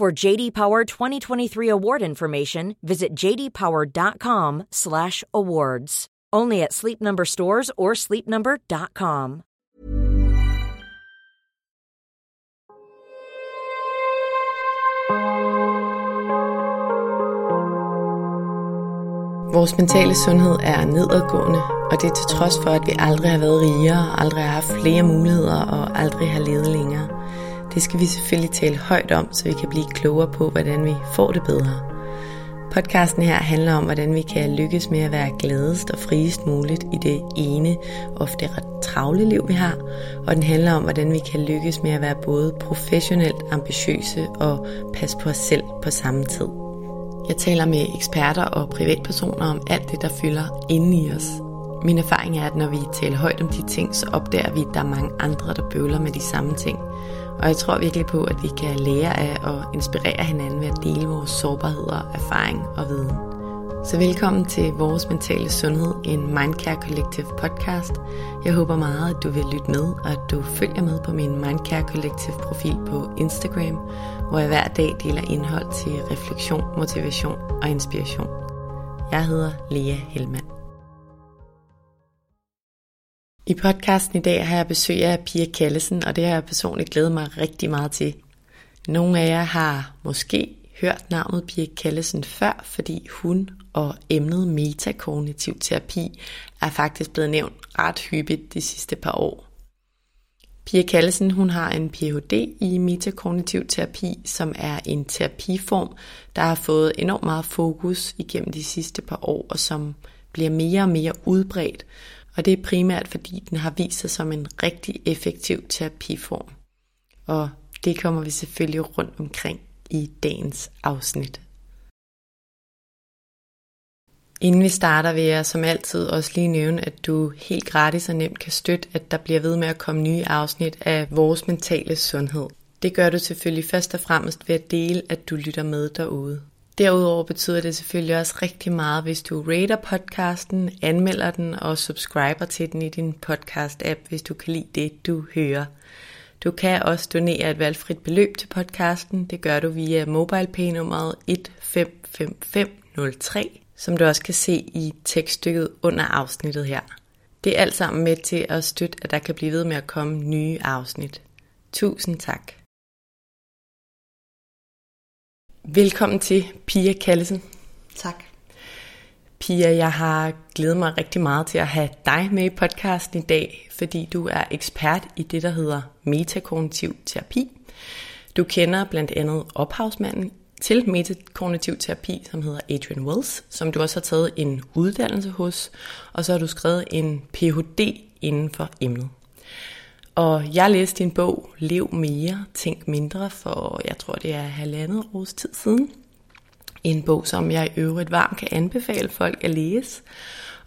For JD Power 2023 award information, visit jdpower.com/awards. Only at Sleep Number stores or sleepnumber.com. Vores mentale sundhed er nedadgående, og det er til trods for, at vi aldrig har været rigere, aldrig har haft flere muligheder og aldrig har levet længere. Det skal vi selvfølgelig tale højt om, så vi kan blive klogere på, hvordan vi får det bedre. Podcasten her handler om, hvordan vi kan lykkes med at være gladest og friest muligt i det ene, ofte ret travle liv, vi har. Og den handler om, hvordan vi kan lykkes med at være både professionelt ambitiøse og passe på os selv på samme tid. Jeg taler med eksperter og privatpersoner om alt det, der fylder inde i os. Min erfaring er, at når vi taler højt om de ting, så opdager vi, at der er mange andre, der bøvler med de samme ting. Og jeg tror virkelig på, at vi kan lære af og inspirere hinanden ved at dele vores sårbarheder, erfaring og viden. Så velkommen til Vores Mentale Sundhed, en Mindcare Collective podcast. Jeg håber meget, at du vil lytte med, og at du følger med på min Mindcare Collective profil på Instagram, hvor jeg hver dag deler indhold til refleksion, motivation og inspiration. Jeg hedder Lea Helmand. I podcasten i dag har jeg besøg af Pia Kallesen, og det har jeg personligt glædet mig rigtig meget til. Nogle af jer har måske hørt navnet Pia Kallesen før, fordi hun og emnet metakognitiv terapi er faktisk blevet nævnt ret hyppigt de sidste par år. Pia Kallesen hun har en Ph.D. i metakognitiv terapi, som er en terapiform, der har fået enormt meget fokus igennem de sidste par år, og som bliver mere og mere udbredt, og det er primært fordi den har vist sig som en rigtig effektiv terapiform. Og det kommer vi selvfølgelig rundt omkring i dagens afsnit. Inden vi starter vil jeg som altid også lige nævne, at du helt gratis og nemt kan støtte, at der bliver ved med at komme nye afsnit af vores mentale sundhed. Det gør du selvfølgelig først og fremmest ved at dele, at du lytter med derude. Derudover betyder det selvfølgelig også rigtig meget, hvis du rater podcasten, anmelder den og subscriber til den i din podcast-app, hvis du kan lide det, du hører. Du kan også donere et valgfrit beløb til podcasten. Det gør du via MobilePay-nummeret 155503, som du også kan se i tekststykket under afsnittet her. Det er alt sammen med til at støtte, at der kan blive ved med at komme nye afsnit. Tusind tak. Velkommen til Pia Kallesen. Tak. Pia, jeg har glædet mig rigtig meget til at have dig med i podcasten i dag, fordi du er ekspert i det, der hedder metakognitiv terapi. Du kender blandt andet ophavsmanden til metakognitiv terapi, som hedder Adrian Wells, som du også har taget en uddannelse hos, og så har du skrevet en Ph.D. inden for emnet. Og jeg læste din bog Lev mere, tænk mindre for, jeg tror det er halvandet års tid siden. En bog, som jeg i øvrigt varmt kan anbefale folk at læse.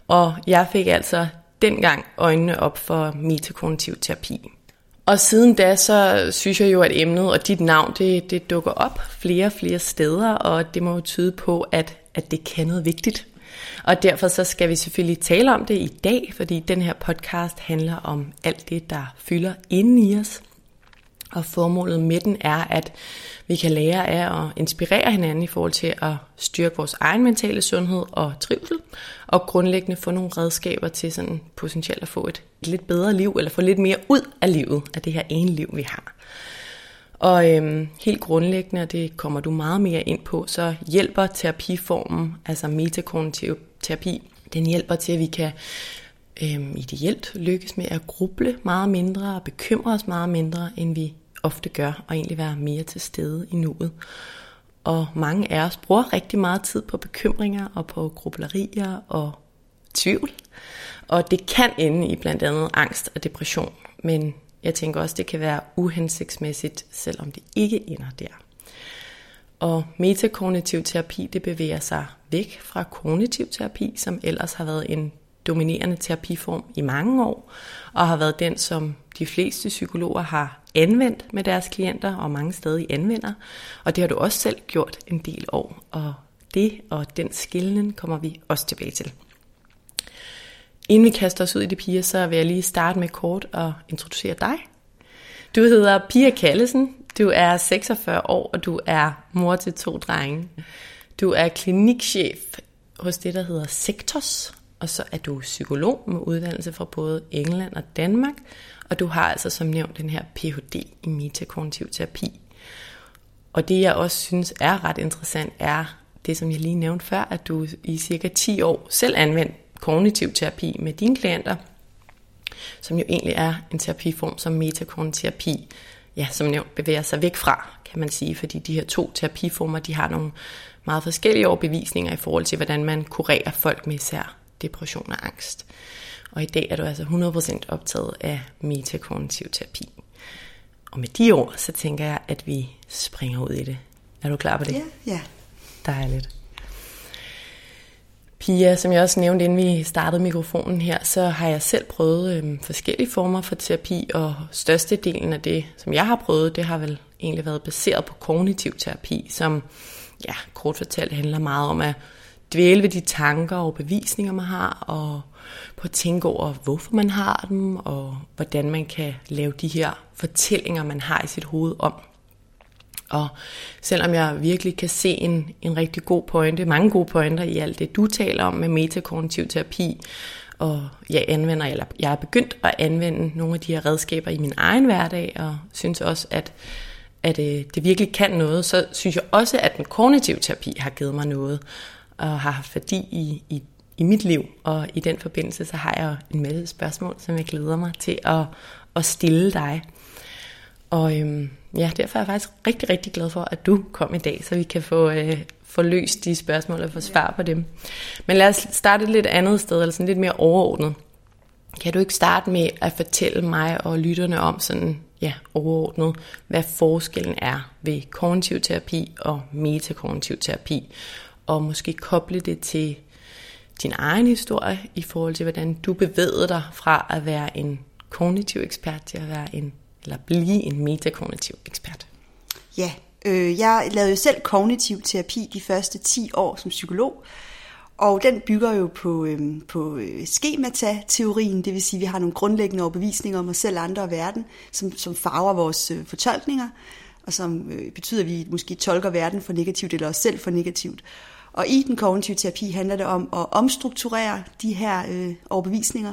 Og jeg fik altså dengang øjnene op for metakognitiv terapi. Og siden da, så synes jeg jo, at emnet og dit navn, det, det dukker op flere og flere steder, og det må jo tyde på, at, at det kan noget vigtigt. Og derfor så skal vi selvfølgelig tale om det i dag, fordi den her podcast handler om alt det, der fylder inden i os. Og formålet med den er, at vi kan lære af at inspirere hinanden i forhold til at styrke vores egen mentale sundhed og trivsel, og grundlæggende få nogle redskaber til sådan potentielt at få et lidt bedre liv, eller få lidt mere ud af livet, af det her ene liv, vi har. Og øhm, helt grundlæggende, og det kommer du meget mere ind på, så hjælper terapiformen, altså metakognitiv terapi, den hjælper til, at vi kan øhm, ideelt lykkes med at gruble meget mindre og bekymre os meget mindre, end vi ofte gør, og egentlig være mere til stede i nuet. Og mange af os bruger rigtig meget tid på bekymringer og på grublerier og tvivl. Og det kan ende i blandt andet angst og depression, men jeg tænker også, det kan være uhensigtsmæssigt, selvom det ikke ender der. Og metakognitiv terapi, det bevæger sig væk fra kognitiv terapi, som ellers har været en dominerende terapiform i mange år, og har været den, som de fleste psykologer har anvendt med deres klienter, og mange stadig anvender. Og det har du også selv gjort en del år, og det og den skillen kommer vi også tilbage til. Inden vi kaster os ud i det, Pia, så vil jeg lige starte med kort at introducere dig. Du hedder Pia Kallesen, du er 46 år, og du er mor til to drenge. Du er klinikchef hos det, der hedder Sektos, og så er du psykolog med uddannelse fra både England og Danmark, og du har altså som nævnt den her Ph.D. i metakognitiv terapi. Og det jeg også synes er ret interessant er det, som jeg lige nævnte før, at du i cirka 10 år selv anvendte kognitiv terapi med dine klienter, som jo egentlig er en terapiform som metakognitiv terapi, ja, som nævnt bevæger sig væk fra, kan man sige, fordi de her to terapiformer, de har nogle meget forskellige overbevisninger i forhold til, hvordan man kurerer folk med især depression og angst. Og i dag er du altså 100% optaget af metakognitiv terapi. Og med de ord, så tænker jeg, at vi springer ud i det. Er du klar på det? Ja, ja. Dejligt. Pia, som jeg også nævnte, inden vi startede mikrofonen her, så har jeg selv prøvet øh, forskellige former for terapi, og størstedelen af det, som jeg har prøvet, det har vel egentlig været baseret på kognitiv terapi, som ja, kort fortalt handler meget om at dvæle ved de tanker og bevisninger, man har, og på at tænke over, hvorfor man har dem, og hvordan man kan lave de her fortællinger, man har i sit hoved om. Og selvom jeg virkelig kan se en, en rigtig god pointe, mange gode pointer i alt det, du taler om med metakognitiv terapi, og jeg anvender, eller jeg er begyndt at anvende nogle af de her redskaber i min egen hverdag, og synes også, at, at øh, det virkelig kan noget, så synes jeg også, at den kognitive terapi har givet mig noget, og har haft værdi i, i, i mit liv. Og i den forbindelse, så har jeg en masse spørgsmål, som jeg glæder mig til at, at stille dig. Og øhm, ja, derfor er jeg faktisk rigtig, rigtig glad for, at du kom i dag, så vi kan få, øh, få løst de spørgsmål og få svar på dem. Men lad os starte et lidt andet sted, eller sådan lidt mere overordnet. Kan du ikke starte med at fortælle mig og lytterne om sådan, ja, overordnet, hvad forskellen er ved kognitiv terapi og metakognitiv terapi, og måske koble det til din egen historie i forhold til, hvordan du bevægede dig fra at være en kognitiv ekspert til at være en eller blive en metakognitiv ekspert? Ja, øh, jeg lavede jo selv kognitiv terapi de første 10 år som psykolog, og den bygger jo på, øh, på øh, skemata-teorien, det vil sige, at vi har nogle grundlæggende overbevisninger om os selv, andre og verden, som, som farver vores øh, fortolkninger, og som øh, betyder, at vi måske tolker verden for negativt, eller os selv for negativt. Og i den kognitive terapi handler det om at omstrukturere de her øh, overbevisninger,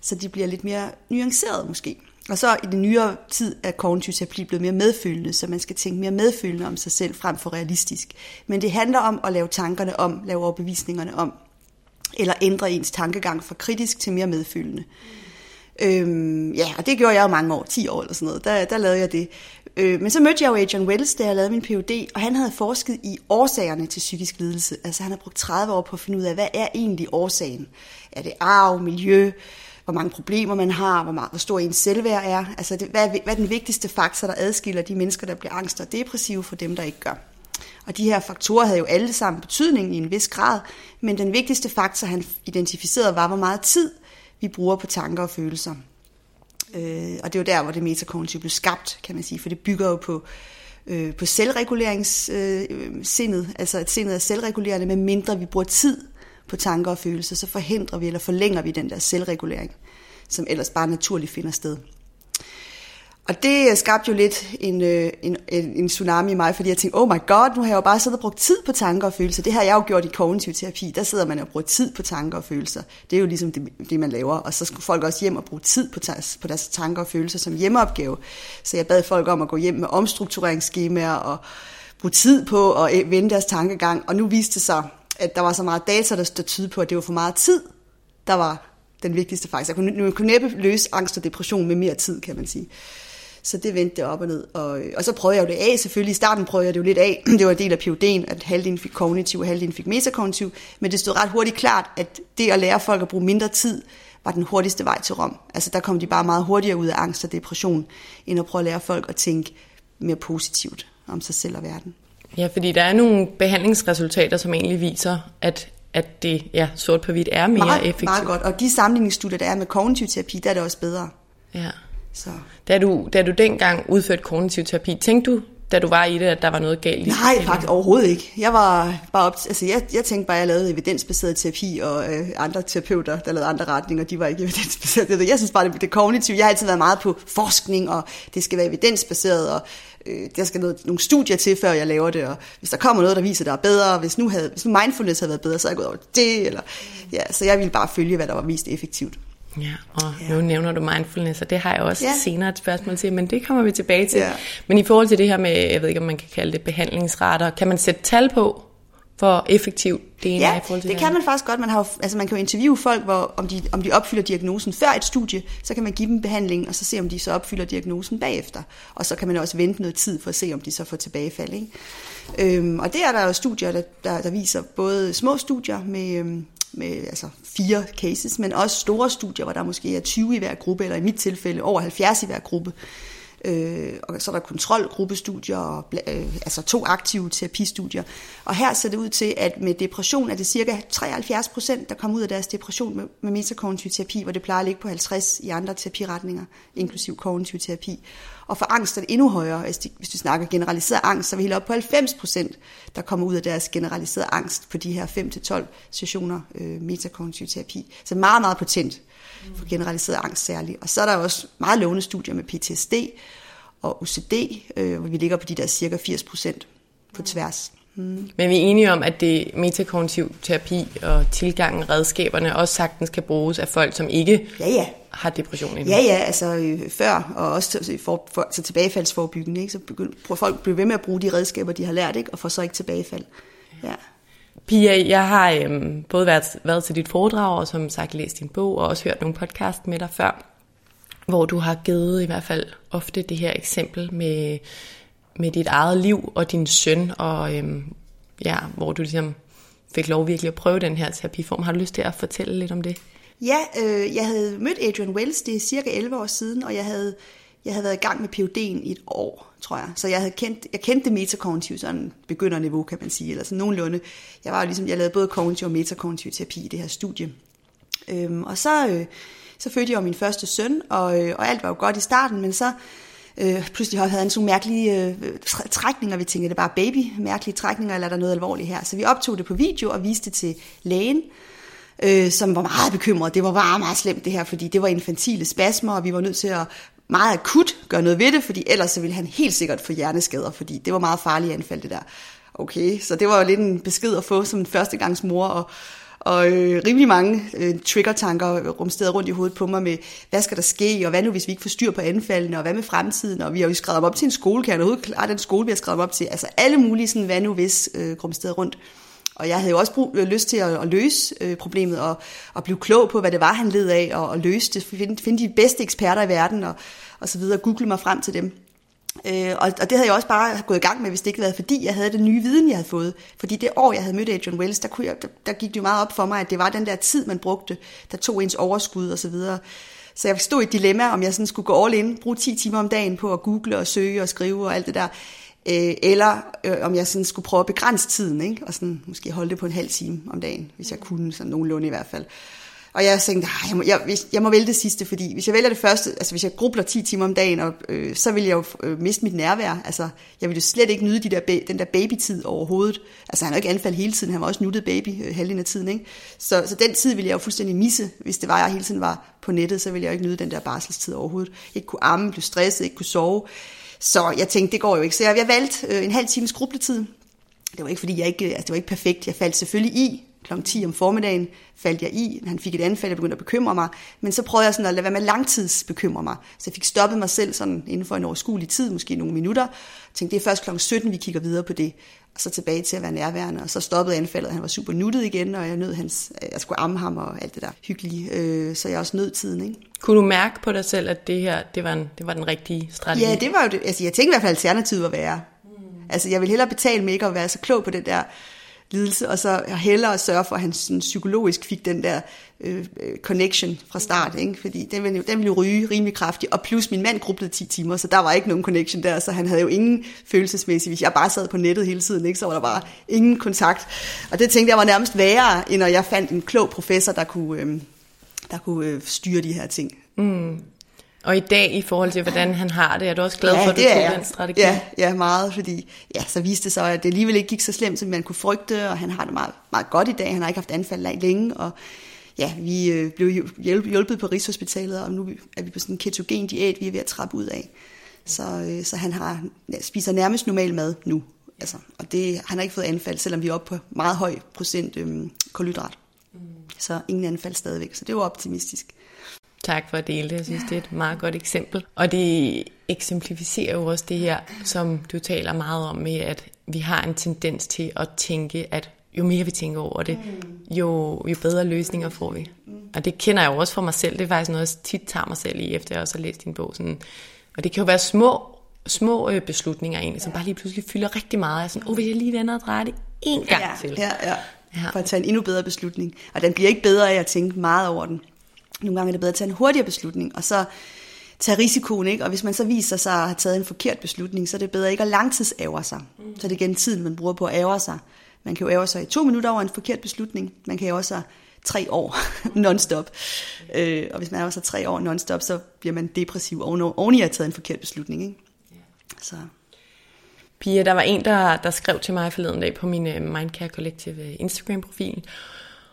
så de bliver lidt mere nuancerede måske. Og så i den nyere tid er kognitiv terapi blevet mere medfølende, så man skal tænke mere medfølende om sig selv frem for realistisk. Men det handler om at lave tankerne om, lave overbevisningerne om, eller ændre ens tankegang fra kritisk til mere medfølende. Øhm, ja, og det gjorde jeg jo mange år, 10 år eller sådan noget, der, der lavede jeg det. Øh, men så mødte jeg jo Adrian Wells, da jeg lavede min Ph.D., og han havde forsket i årsagerne til psykisk lidelse. Altså han har brugt 30 år på at finde ud af, hvad er egentlig årsagen? Er det arv, miljø, hvor mange problemer man har, hvor, meget, hvor stor ens selvværd er. Altså, det, hvad, hvad er den vigtigste faktor, der adskiller de mennesker, der bliver angst og depressive, fra dem, der ikke gør? Og de her faktorer havde jo alle sammen betydning i en vis grad, men den vigtigste faktor, han identificerede, var, hvor meget tid vi bruger på tanker og følelser. Øh, og det er jo der, hvor det metakognitive blev skabt, kan man sige, for det bygger jo på, øh, på selvreguleringssindet, øh, altså at sindet er selvregulerende, med mindre vi bruger tid på tanker og følelser, så forhindrer vi eller forlænger vi den der selvregulering, som ellers bare naturligt finder sted. Og det øh, skabte jo lidt øh, en, en, en tsunami i mig, fordi jeg tænkte, oh my god, nu har jeg jo bare siddet og brugt tid på tanker og følelser. Det har jeg jo gjort i kognitiv terapi. Der sidder man og bruger tid på tanker og følelser. Det er jo ligesom det, det man laver. Og så skulle folk også hjem og bruge tid på, på deres tanker og følelser som hjemmeopgave. Så jeg bad folk om at gå hjem med omstruktureringsskemaer og bruge tid på at eh, vende deres tankegang. Og nu viste det sig, at der var så meget data, der stod tyde på, at det var for meget tid, der var den vigtigste faktor. Jeg kunne, jeg kunne næppe løse angst og depression med mere tid, kan man sige. Så det vendte det op og ned. Og, og så prøvede jeg jo det af, selvfølgelig. I starten prøvede jeg det jo lidt af. Det var en del af PUD'en, at halvdelen fik kognitiv, og halvdelen fik metakognitiv. Men det stod ret hurtigt klart, at det at lære folk at bruge mindre tid, var den hurtigste vej til Rom. Altså der kom de bare meget hurtigere ud af angst og depression, end at prøve at lære folk at tænke mere positivt om sig selv og verden. Ja, fordi der er nogle behandlingsresultater, som egentlig viser, at, at det ja, sort på hvidt er mere meget, effektivt. Meget godt, og de sammenligningsstudier, der er med kognitiv terapi, der er det også bedre. Ja. Så. Da, du, da du dengang udførte kognitiv terapi, tænkte du, da du var i det, at der var noget galt Nej, faktisk overhovedet ikke. Jeg var bare op, altså jeg, jeg tænkte bare, at jeg lavede evidensbaseret terapi, og øh, andre terapeuter, der lavede andre retninger, de var ikke evidensbaseret. Jeg synes bare, det, det er kognitivt. Jeg har altid været meget på forskning, og det skal være evidensbaseret, og øh, der skal noget, nogle studier til, før jeg laver det, og hvis der kommer noget, der viser, der er bedre, hvis nu, havde, hvis nu mindfulness havde været bedre, så havde jeg gået over det, eller, ja, så jeg ville bare følge, hvad der var mest effektivt. Ja, og ja. nu nævner du mindfulness, og det har jeg også Ja. senere et spørgsmål til, men det kommer vi tilbage til. Ja. Men i forhold til det her med, jeg ved ikke, om man kan kalde det behandlingsrater, kan man sætte tal på, hvor effektivt det ene er i Ja, forhold til det kan man faktisk godt. Man, har jo, altså man kan jo interviewe folk, hvor, om, de, om de opfylder diagnosen før et studie, så kan man give dem behandling, og så se, om de så opfylder diagnosen bagefter. Og så kan man også vente noget tid for at se, om de så får tilbagefald. Ikke? Øhm, og det er der jo studier, der, der, der viser både små studier med, øhm, med altså fire cases, men også store studier, hvor der måske er 20 i hver gruppe, eller i mit tilfælde over 70 i hver gruppe. Øh, og så er der kontrolgruppestudier, og, øh, altså to aktive terapistudier. Og her ser det ud til, at med depression er det cirka 73 procent, der kommer ud af deres depression med, med metakognitiv terapi, hvor det plejer at ligge på 50 i andre terapiretninger, inklusiv kognitiv terapi. Og for angst er det endnu højere. Hvis, de, hvis du snakker generaliseret angst, så er vi helt op på 90 procent, der kommer ud af deres generaliserede angst på de her 5-12 sessioner øh, metakognitiv terapi. Så meget, meget potent for generaliseret angst særligt. Og så er der også meget lovende studier med PTSD og OCD, øh, hvor vi ligger på de der cirka 80 procent på tværs. Men vi er enige om, at det metakognitiv terapi og tilgangen, redskaberne også sagtens kan bruges af folk, som ikke Ja, ja. har depression endnu. Ja, ja, altså øh, før, og også til, for, for, til tilbagefaldsforebyggende, ikke? så begynd, folk at blive ved med at bruge de redskaber, de har lært, ikke? og får så ikke tilbagefald. Ja. Pia, jeg har øhm, både været, været til dit foredrag, og som sagt læst din bog, og også hørt nogle podcast med dig før, hvor du har givet i hvert fald ofte det her eksempel med, med dit eget liv og din søn, og øhm, ja, hvor du ligesom fik lov virkelig at prøve den her terapiform. Har du lyst til at fortælle lidt om det? Ja, øh, jeg havde mødt Adrian Wells, det er cirka 11 år siden, og jeg havde, jeg havde været i gang med PUD'en i et år, tror jeg. Så jeg havde kendt, jeg kendte det metakognitiv, sådan begynderniveau, kan man sige, eller sådan nogenlunde. Jeg var jo ligesom, jeg lavede både kognitiv og metakognitiv terapi i det her studie. Øhm, og så, øh, så fødte jeg jo min første søn, og, øh, og alt var jo godt i starten, men så øh, pludselig havde han sådan nogle mærkelige øh, trækninger. Vi tænkte, det er bare baby, mærkelige trækninger, eller er der noget alvorligt her? Så vi optog det på video og viste det til lægen, øh, som var meget bekymret. Det var bare meget slemt det her, fordi det var infantile spasmer, og vi var nødt til at meget akut gøre noget ved det, fordi ellers så ville han helt sikkert få hjerneskader, fordi det var meget farlige anfald det der. Okay, så det var jo lidt en besked at få som en førstegangsmor, og, og øh, rimelig mange øh, trigger-tanker rumsterede rundt i hovedet på mig med, hvad skal der ske, og hvad nu hvis vi ikke får styr på anfaldene, og hvad med fremtiden, og vi har jo skrevet dem op til en skole, kan jeg overhovedet klare den skole, vi har skrevet dem op til, altså alle mulige sådan, hvad nu hvis øh, rumsterede rundt. Og jeg havde jo også brug, øh, lyst til at, at løse øh, problemet og, og blive klog på, hvad det var, han led af, og, og løse det, finde, finde de bedste eksperter i verden og, og så videre, google mig frem til dem. Øh, og, og det havde jeg også bare gået i gang med, hvis det ikke havde været, fordi jeg havde den nye viden, jeg havde fået. Fordi det år, jeg havde mødt Adrian Wells, der, kunne jeg, der, der gik det jo meget op for mig, at det var den der tid, man brugte, der tog ens overskud og så videre. Så jeg stod i et dilemma, om jeg sådan skulle gå all in, bruge 10 timer om dagen på at google og søge og skrive og alt det der, øh, eller øh, om jeg sådan skulle prøve at begrænse tiden, ikke? og sådan måske holde det på en halv time om dagen, hvis jeg kunne, sådan nogenlunde i hvert fald. Og jeg tænkte, jeg må, jeg, jeg må vælge det sidste, fordi hvis jeg vælger det første, altså hvis jeg grubler 10 timer om dagen, og, øh, så vil jeg jo øh, miste mit nærvær. Altså, jeg ville jo slet ikke nyde de der, den der babytid overhovedet. Altså, han har jo ikke anfald hele tiden, han var også nuttet baby øh, halvdelen af tiden, ikke? Så, så den tid ville jeg jo fuldstændig misse, hvis det var, jeg hele tiden var på nettet, så ville jeg jo ikke nyde den der barselstid overhovedet. Ikke kunne amme, blive stresset, ikke kunne sove. Så jeg tænkte, det går jo ikke. Så jeg, jeg valgte øh, en halv times grubletid, det var ikke fordi, jeg ikke, altså det var ikke perfekt. Jeg faldt selvfølgelig i kl. 10 om formiddagen, faldt jeg i. Han fik et anfald, jeg begyndte at bekymre mig. Men så prøvede jeg sådan at lade være med langtidsbekymre mig. Så jeg fik stoppet mig selv sådan inden for en overskuelig tid, måske nogle minutter. Jeg tænkte, det er først kl. 17, vi kigger videre på det. Og så tilbage til at være nærværende. Og så stoppede anfaldet, han var super nuttet igen, og jeg nød hans, jeg skulle amme ham og alt det der hyggelige. Øh, så jeg også nød tiden, ikke? Kunne du mærke på dig selv, at det her det var, en, det var den rigtige strategi? Ja, det var jo det. Altså, jeg tænkte i hvert fald, at alternativet var værre. Altså, jeg vil hellere betale med ikke at være så klog på det der lidelse, og så hellere sørge for, at han sådan, psykologisk fik den der øh, øh, connection fra start, ikke? fordi den ville, jo, den ville jo ryge rimelig kraftigt, og plus min mand grublede 10 timer, så der var ikke nogen connection der, så han havde jo ingen følelsesmæssig, hvis jeg bare sad på nettet hele tiden, ikke? så var der bare ingen kontakt, og det tænkte jeg var nærmest værre, end når jeg fandt en klog professor, der kunne, øh, der kunne øh, styre de her ting. Mm. Og i dag, i forhold til, hvordan han har det, er du også glad ja, for, at du tog den strategi? Ja, ja, meget, fordi ja, så viste det sig, at det alligevel ikke gik så slemt, som man kunne frygte, og han har det meget, meget godt i dag. Han har ikke haft anfald længe, og ja, vi øh, blev hjulpet på Rigshospitalet, og nu er vi på sådan en ketogen diæt, vi er ved at trappe ud af. Så, øh, så han har, ja, spiser nærmest normal mad nu. Altså, og det, han har ikke fået anfald, selvom vi er oppe på meget høj procent øhm, kulhydrat. Mm. Så ingen anfald stadigvæk, så det var optimistisk. Tak for at dele det. Jeg synes, det er et meget godt eksempel. Og det eksemplificerer jo også det her, som du taler meget om med, at vi har en tendens til at tænke, at jo mere vi tænker over det, jo, jo bedre løsninger får vi. Og det kender jeg jo også for mig selv. Det er faktisk noget, jeg tit tager mig selv i, efter jeg også har læst din bog. Sådan. Og det kan jo være små, små øh, beslutninger egentlig, som bare lige pludselig fylder rigtig meget. Jeg sådan, åh, oh, hvis jeg lige vender og drejer det en gang ja, til. Ja, ja. For at tage en endnu bedre beslutning. Og den bliver ikke bedre af at tænke meget over den. Nogle gange er det bedre at tage en hurtigere beslutning, og så tage risikoen, ikke? Og hvis man så viser sig at have taget en forkert beslutning, så er det bedre ikke at langtidsævre sig. Så er det igen tiden, man bruger på at ævre sig. Man kan jo ævre sig i to minutter over en forkert beslutning. Man kan jo sig tre år non-stop. Øh, og hvis man er så tre år non-stop, så bliver man depressiv oven, oven i at have taget en forkert beslutning. Ikke? Så. Pia, der var en, der, der skrev til mig forleden dag på min uh, Mindcare Collective Instagram-profil,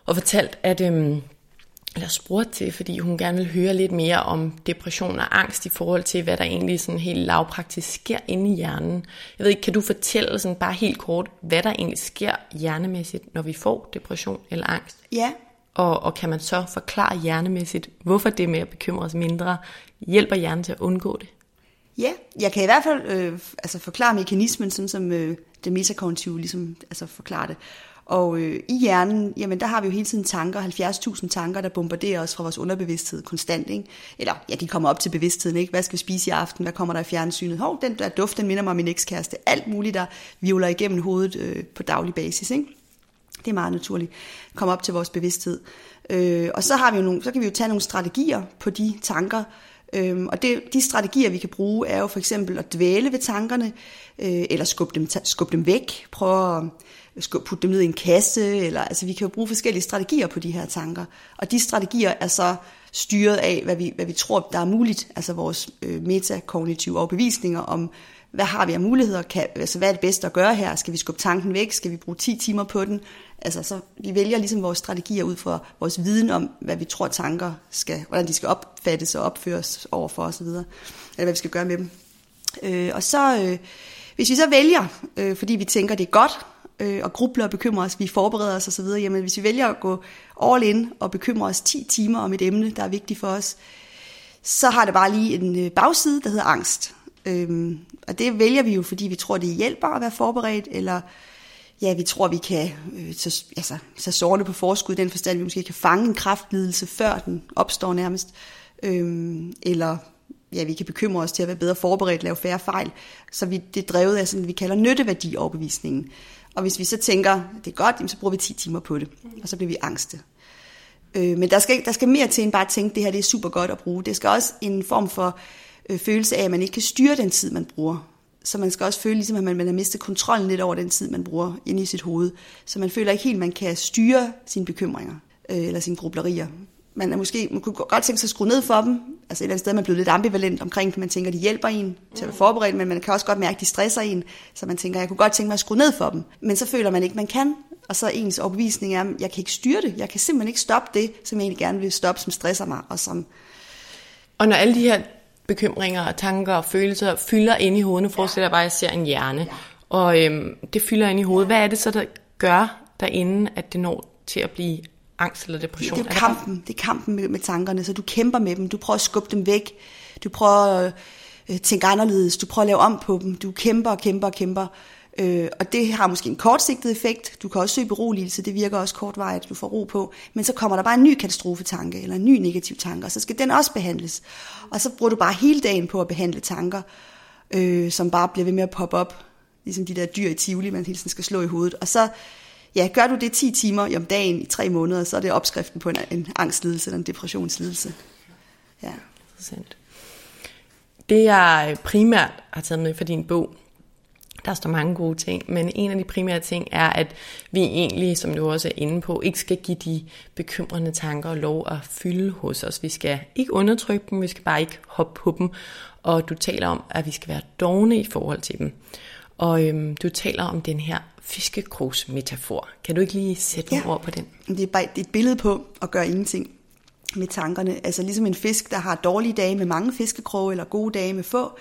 og fortalt, at øhm, eller spurgte til, fordi hun gerne vil høre lidt mere om depression og angst i forhold til, hvad der egentlig sådan helt lavpraktisk sker inde i hjernen. Jeg ved ikke, kan du fortælle sådan bare helt kort, hvad der egentlig sker hjernemæssigt, når vi får depression eller angst? Ja. Og, og kan man så forklare hjernemæssigt, hvorfor det med at bekymre os mindre hjælper hjernen til at undgå det? Ja, jeg kan i hvert fald øh, altså forklare mekanismen, sådan som øh, det metakognitive ligesom, altså forklarer det. Og øh, i hjernen, jamen der har vi jo hele tiden tanker, 70.000 tanker, der bombarderer os fra vores underbevidsthed konstant. Ikke? Eller ja, de kommer op til bevidstheden. Ikke? Hvad skal vi spise i aften? Hvad kommer der i fjernsynet? Hov, den der duft, den minder mig om min ekskæreste. Alt muligt, der vivler igennem hovedet øh, på daglig basis. Ikke? Det er meget naturligt. Kom op til vores bevidsthed. Øh, og så, har vi jo nogle, så kan vi jo tage nogle strategier på de tanker, Øhm, og det, de strategier, vi kan bruge, er jo for eksempel at dvæle ved tankerne, øh, eller skubbe dem, skubbe dem væk, prøve at øh, putte dem ned i en kasse, eller altså vi kan jo bruge forskellige strategier på de her tanker. Og de strategier er så styret af, hvad vi, hvad vi tror, der er muligt, altså vores øh, metakognitive overbevisninger om, hvad har vi af muligheder, kan, altså hvad er det bedste at gøre her, skal vi skubbe tanken væk, skal vi bruge 10 timer på den, altså så vi vælger ligesom vores strategier ud fra vores viden om, hvad vi tror tanker skal, hvordan de skal opfattes og opføres over for osv., eller hvad vi skal gøre med dem. Øh, og så, øh, hvis vi så vælger, øh, fordi vi tænker, det er godt, øh, og grubler og bekymrer os, vi forbereder os osv., jamen hvis vi vælger at gå all in og bekymre os 10 timer om et emne, der er vigtigt for os, så har det bare lige en øh, bagside, der hedder angst. Øhm, og det vælger vi jo, fordi vi tror, det hjælper at være forberedt, eller ja, vi tror, vi kan øh, så, altså, så sårende på forskud, i den forstand, vi måske kan fange en kraftlidelse, før den opstår nærmest. Øhm, eller ja, vi kan bekymre os til at være bedre forberedt, lave færre fejl. Så vi, det er drevet af sådan, vi kalder nytteværdi overbevisningen. Og hvis vi så tænker, det er godt, så bruger vi 10 timer på det, og så bliver vi angste. Øh, men der skal, der skal mere til end bare at tænke, det her det er super godt at bruge. Det skal også en form for øh, følelse af, at man ikke kan styre den tid, man bruger. Så man skal også føle, ligesom, at man, man har mistet kontrollen lidt over den tid, man bruger inde i sit hoved. Så man føler ikke helt, at man kan styre sine bekymringer øh, eller sine grublerier man, er måske, man kunne godt tænke sig at skrue ned for dem. Altså et eller andet sted, man er blevet lidt ambivalent omkring det. Man tænker, de hjælper en til at være forberedt, men man kan også godt mærke, at de stresser en. Så man tænker, jeg kunne godt tænke mig at skrue ned for dem. Men så føler man ikke, man kan. Og så ens opvisning er, jeg kan ikke styre det. Jeg kan simpelthen ikke stoppe det, som jeg egentlig gerne vil stoppe, som stresser mig. Og, som og når alle de her bekymringer og tanker og følelser fylder ind i hovedet, forestiller jeg bare, at jeg ser en hjerne. Og øhm, det fylder ind i hovedet. Hvad er det så, der gør derinde, at det når til at blive angst eller depression? Det er, kampen, det er kampen med, med tankerne, så du kæmper med dem, du prøver at skubbe dem væk, du prøver at øh, tænke anderledes, du prøver at lave om på dem, du kæmper og kæmper og kæmper, øh, og det har måske en kortsigtet effekt, du kan også søge beroligelse, det virker også kortvarigt, du får ro på, men så kommer der bare en ny katastrofetanke, eller en ny negativ tanke, og så skal den også behandles, og så bruger du bare hele dagen på at behandle tanker, øh, som bare bliver ved med at poppe op, ligesom de der dyr i Tivoli, man hele tiden skal slå i hovedet, og så ja, gør du det 10 timer om dagen i tre måneder, så er det opskriften på en, en angstlidelse eller en depressionslidelse. Ja. Interessant. Det jeg primært har taget med for din bog, der står mange gode ting, men en af de primære ting er, at vi egentlig, som du også er inde på, ikke skal give de bekymrende tanker lov at fylde hos os. Vi skal ikke undertrykke dem, vi skal bare ikke hoppe på dem. Og du taler om, at vi skal være dogne i forhold til dem. Og øhm, du taler om den her fiskekrogsmetafor. Kan du ikke lige sætte ja. ord på den? Det er bare et billede på at gøre ingenting med tankerne. Altså ligesom en fisk, der har dårlige dage med mange fiskekroge, eller gode dage med få,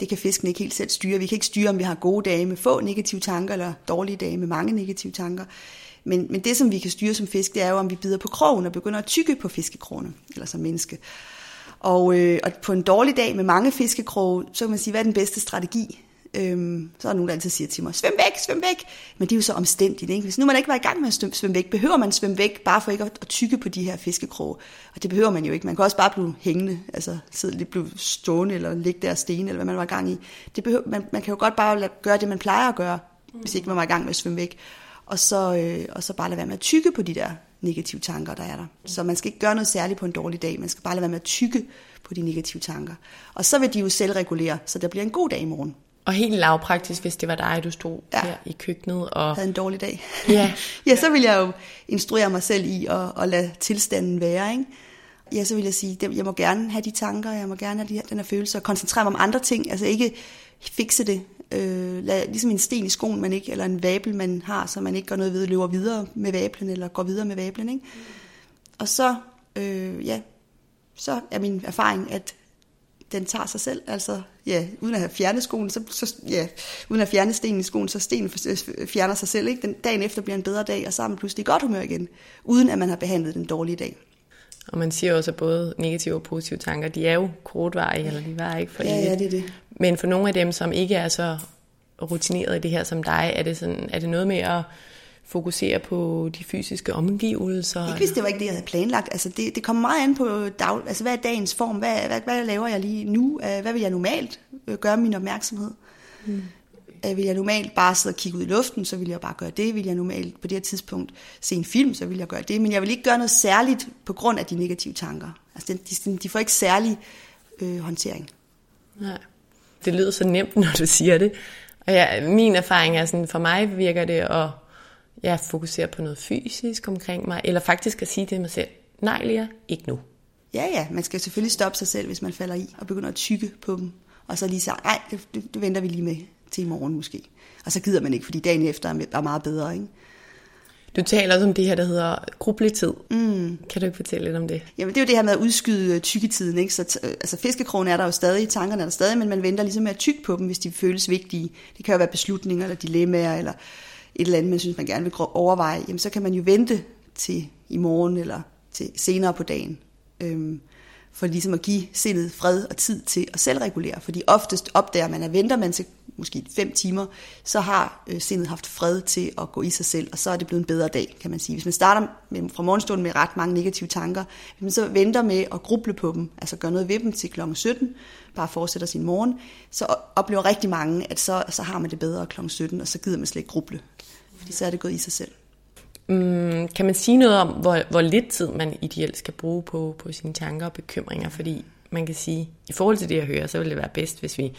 det kan fisken ikke helt selv styre. Vi kan ikke styre, om vi har gode dage med få negative tanker, eller dårlige dage med mange negative tanker. Men, men det, som vi kan styre som fisk, det er jo, om vi bider på krogen og begynder at tykke på fiskekrogene, eller som menneske. Og, øh, og på en dårlig dag med mange fiskekroge, så kan man sige, hvad er den bedste strategi? Øhm, så er der nogen, der altid siger til mig, svøm væk, svøm væk. Men det er jo så omstændigt. Ikke? Hvis nu man ikke var i gang med at svømme væk, behøver man svømme væk, bare for ikke at, tykke på de her fiskekroge. Og det behøver man jo ikke. Man kan også bare blive hængende, altså sidde lidt blive stående, eller ligge der sten, eller hvad man var i gang i. Det behøver, man, man kan jo godt bare gøre det, man plejer at gøre, mm. hvis ikke man var i gang med at svømme væk. Og så, øh, og så bare lade være med at tykke på de der negative tanker, der er der. Så man skal ikke gøre noget særligt på en dårlig dag. Man skal bare lade være med at tykke på de negative tanker. Og så vil de jo selvregulere, så der bliver en god dag i morgen. Og helt lavpraktisk, hvis det var dig, du stod ja. her i køkkenet. Og havde en dårlig dag. Ja. ja, så vil jeg jo instruere mig selv i at, at lade tilstanden være. Ikke? Ja, så vil jeg sige, jeg må gerne have de tanker, jeg må gerne have de her, den her følelse, og koncentrere mig om andre ting. Altså ikke fikse det. Øh, lad, ligesom en sten i skoen, man ikke, eller en vabel, man har, så man ikke gør noget ved, løber videre med vablen, eller går videre med vablen. Ikke? Og så, øh, ja, så er min erfaring, at den tager sig selv, altså ja, uden at have fjernet skoen, så, så ja, uden at fjerne stenen i skoen, så stenen øh, fjerner sig selv, ikke? Den dagen efter bliver en bedre dag, og så er man pludselig i godt humør igen, uden at man har behandlet den dårlige dag. Og man siger også, at både negative og positive tanker, de er jo kortvarige, eller de var ikke for ja, ja, det er det. Men for nogle af dem, som ikke er så rutineret i det her som dig, er det, sådan, er det noget med at fokusere på de fysiske omgivelser? Ikke hvis det var ikke det, jeg havde planlagt. Altså det, det kommer meget an på, dag, altså hvad er dagens form? Hvad, hvad, hvad laver jeg lige nu? Hvad vil jeg normalt øh, gøre min opmærksomhed? Hmm. Vil jeg normalt bare sidde og kigge ud i luften, så vil jeg bare gøre det. Vil jeg normalt på det her tidspunkt se en film, så vil jeg gøre det. Men jeg vil ikke gøre noget særligt på grund af de negative tanker. Altså de, de får ikke særlig øh, håndtering. Nej. Det lyder så nemt, når du siger det. Og ja, min erfaring er sådan, for mig virker det at ja, fokusere på noget fysisk omkring mig, eller faktisk at sige til mig selv, nej Lea, ikke nu. Ja, ja, man skal selvfølgelig stoppe sig selv, hvis man falder i, og begynder at tykke på dem, og så lige sige, nej, det, det, det venter vi lige med til i morgen måske. Og så gider man ikke, fordi dagen efter er meget bedre, ikke? Du taler også om det her, der hedder grubletid. Mm. Kan du ikke fortælle lidt om det? Jamen, det er jo det her med at udskyde tykketiden. Ikke? Så altså, fiskekrogen er der jo stadig, tankerne er der stadig, men man venter ligesom med at tykke på dem, hvis de føles vigtige. Det kan jo være beslutninger, eller dilemmaer, eller et eller andet, man synes, man gerne vil overveje, jamen så kan man jo vente til i morgen eller til senere på dagen. Øhm, for ligesom at give sindet fred og tid til at selvregulere. Fordi oftest opdager man, at venter man til måske fem timer, så har øh, sindet haft fred til at gå i sig selv, og så er det blevet en bedre dag, kan man sige. Hvis man starter med, fra morgenstunden med ret mange negative tanker, hvis man så venter med at gruble på dem, altså gøre noget ved dem til kl. 17, bare fortsætter sin morgen, så oplever rigtig mange, at så, så har man det bedre kl. 17, og så gider man slet ikke gruble fordi så er det gået i sig selv. Mm, kan man sige noget om, hvor, hvor lidt tid man ideelt skal bruge på, på sine tanker og bekymringer? Fordi man kan sige, i forhold til det, jeg hører, så vil det være bedst, hvis vi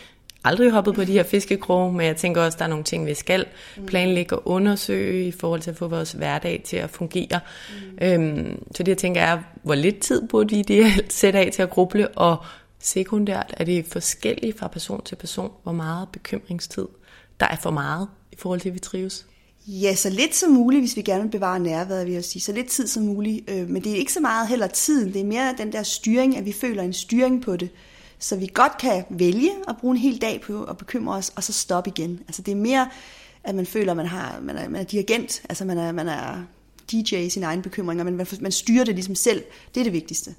aldrig hoppet på de her fiskekroge, men jeg tænker også, at der er nogle ting, vi skal planlægge og undersøge i forhold til at få vores hverdag til at fungere. Mm. Øhm, så det, jeg tænker, er, hvor lidt tid burde vi ideelt sætte af til at gruble, og sekundært er det forskelligt fra person til person, hvor meget bekymringstid der er for meget i forhold til, at vi trives. Ja, så lidt som muligt, hvis vi gerne vil bevare nærværet, vil jeg sige. Så lidt tid som muligt. Øh, men det er ikke så meget heller tiden. Det er mere den der styring, at vi føler en styring på det. Så vi godt kan vælge at bruge en hel dag på at bekymre os, og så stoppe igen. Altså det er mere, at man føler, at man, har, man, er, man er dirigent. Altså man er, man er DJ i sine egne bekymringer, men man, man styrer det ligesom selv. Det er det vigtigste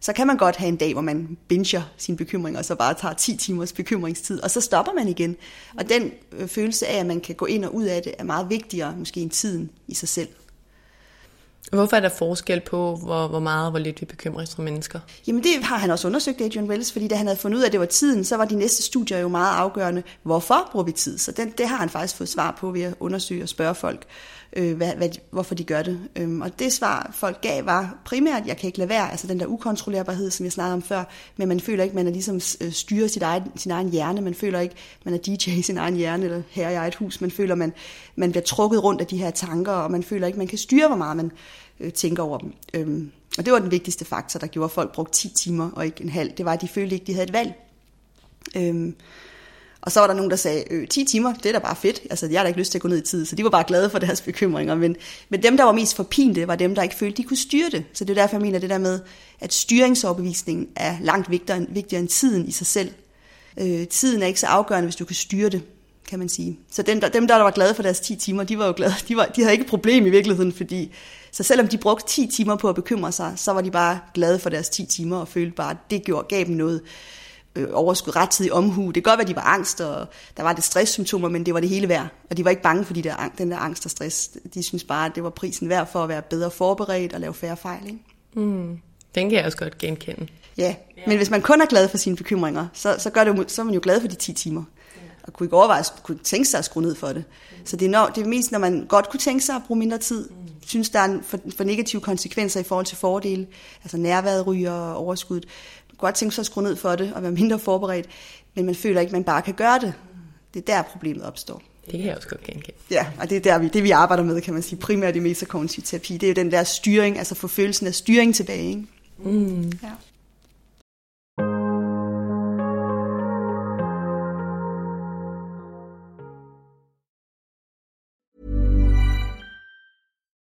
så kan man godt have en dag, hvor man binger sine bekymringer, og så bare tager 10 timers bekymringstid, og så stopper man igen. Og den øh, følelse af, at man kan gå ind og ud af det, er meget vigtigere måske end tiden i sig selv. Hvorfor er der forskel på, hvor, hvor meget og hvor lidt vi bekymrer os som mennesker? Jamen det har han også undersøgt, Adrian Wells, fordi da han havde fundet ud af, at det var tiden, så var de næste studier jo meget afgørende. Hvorfor bruger vi tid? Så den, det har han faktisk fået svar på ved at undersøge og spørge folk, øh, hvad, hvad, hvorfor de gør det. Øhm, og det svar, folk gav, var primært, jeg kan ikke lade være, altså den der ukontrollerbarhed, som jeg snakkede om før, men man føler ikke, man er ligesom øh, styrer sit eget, sin egen hjerne, man føler ikke, man er DJ i sin egen hjerne, eller her i eget hus, man føler, man, man bliver trukket rundt af de her tanker, og man føler ikke, man kan styre, hvor meget man øh, tænker over dem. Øhm, og det var den vigtigste faktor, der gjorde, at folk brugte 10 timer og ikke en halv. Det var, at de følte ikke, de havde et valg. Øhm, og så var der nogen, der sagde, øh, 10 timer, det er da bare fedt. Altså, jeg har da ikke lyst til at gå ned i tid, så de var bare glade for deres bekymringer. Men, men dem, der var mest forpinte, var dem, der ikke følte, de kunne styre det. Så det er derfor, jeg mener det der med, at styringsoverbevisningen er langt vigtigere, vigtigere end tiden i sig selv. Øh, tiden er ikke så afgørende, hvis du kan styre det, kan man sige. Så dem der, dem, der var glade for deres 10 timer, de var jo glade. De, var, de havde ikke et problem i virkeligheden, fordi så selvom de brugte 10 timer på at bekymre sig, så var de bare glade for deres 10 timer og følte bare, at det gjorde, gav dem noget øh, overskud, rettidig omhu. Det kan godt være, de var angst, og der var det stresssymptomer, men det var det hele værd. Og de var ikke bange for de der, den der angst og stress. De synes bare, at det var prisen værd for at være bedre forberedt og lave færre fejl. Ikke? Mm. Den kan jeg også godt genkende. Ja, men hvis man kun er glad for sine bekymringer, så, så, gør det, så er man jo glad for de 10 timer. Og kunne ikke overveje, kunne tænke sig at skrue ned for det. Så det er, når, det er mest, når man godt kunne tænke sig at bruge mindre tid, synes, der er for, for negative konsekvenser i forhold til fordele, altså nærværet ryger og overskuddet, godt tænke sig at skrue ned for det og være mindre forberedt, men man føler ikke, at man bare kan gøre det. Det er der, problemet opstår. Det kan jeg også godt genkende. Ja, og det er der, vi, det vi arbejder med, kan man sige, primært i metakognitiv terapi, det er jo den der styring, altså få følelsen af styring tilbage. Ikke? Mm. Ja.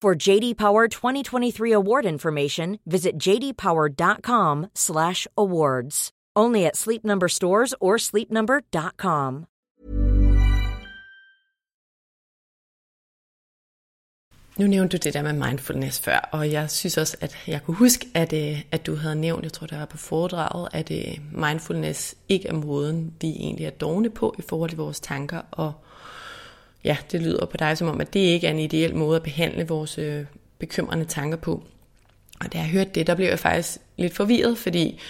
For JD Power 2023 award information, visit jdpower.com/awards. Only at Sleep Number stores or sleepnumber.com. Nu nævnte du det der med mindfulness før, og jeg synes også, at jeg kunne huske, at, øh, at du havde nævnt, jeg tror det var på foredraget, at øh, mindfulness ikke er måden, vi egentlig er dogne på i forhold til vores tanker og ja, det lyder på dig som om, at det ikke er en ideel måde at behandle vores øh, bekymrende tanker på. Og da jeg hørte det, der blev jeg faktisk lidt forvirret, fordi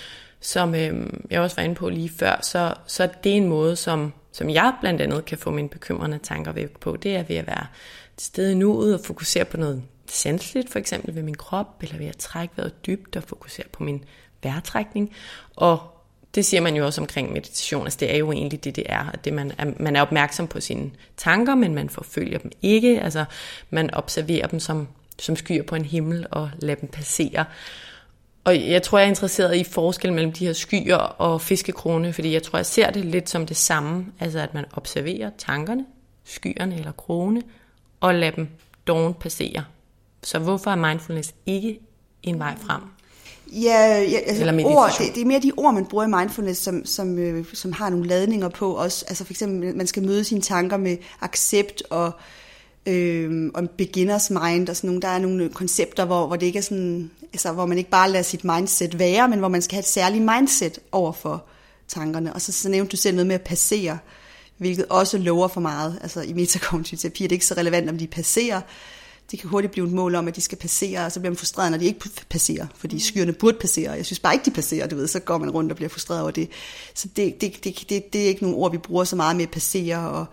som øh, jeg også var inde på lige før, så, så det er en måde, som, som jeg blandt andet kan få mine bekymrende tanker væk på. Det er ved at være til stede nu ud og fokusere på noget sanseligt, for eksempel ved min krop, eller ved at trække vejret dybt og fokusere på min vejrtrækning. Og det siger man jo også omkring meditation, altså det er jo egentlig det, det er, at det man, er, man er opmærksom på sine tanker, men man forfølger dem ikke, altså man observerer dem som, som skyer på en himmel og lader dem passere. Og jeg tror, jeg er interesseret i forskel mellem de her skyer og fiskekrone, fordi jeg tror, jeg ser det lidt som det samme, altså at man observerer tankerne, skyerne eller krone, og lader dem dårligt passere. Så hvorfor er mindfulness ikke en vej frem? Ja, ja altså Eller ord, det, det er mere de ord, man bruger i mindfulness, som, som, øh, som har nogle ladninger på også. Altså for eksempel, man skal møde sine tanker med accept og, øh, og beginners mind og sådan nogle. Der er nogle koncepter, hvor, hvor det ikke er sådan, altså hvor man ikke bare lader sit mindset være, men hvor man skal have et særligt mindset over for tankerne. Og så, så nævnte du selv noget med at passere, hvilket også lover for meget. Altså i metakognitiv terapi er det ikke så relevant, om de passerer, det kan hurtigt blive et mål om, at de skal passere, og så bliver man frustreret, når de ikke passerer, fordi mm. skyerne burde passere. Jeg synes bare ikke, de passerer, du ved, så går man rundt og bliver frustreret over det. Så det, det, det, det, det er ikke nogle ord, vi bruger så meget med at passere, og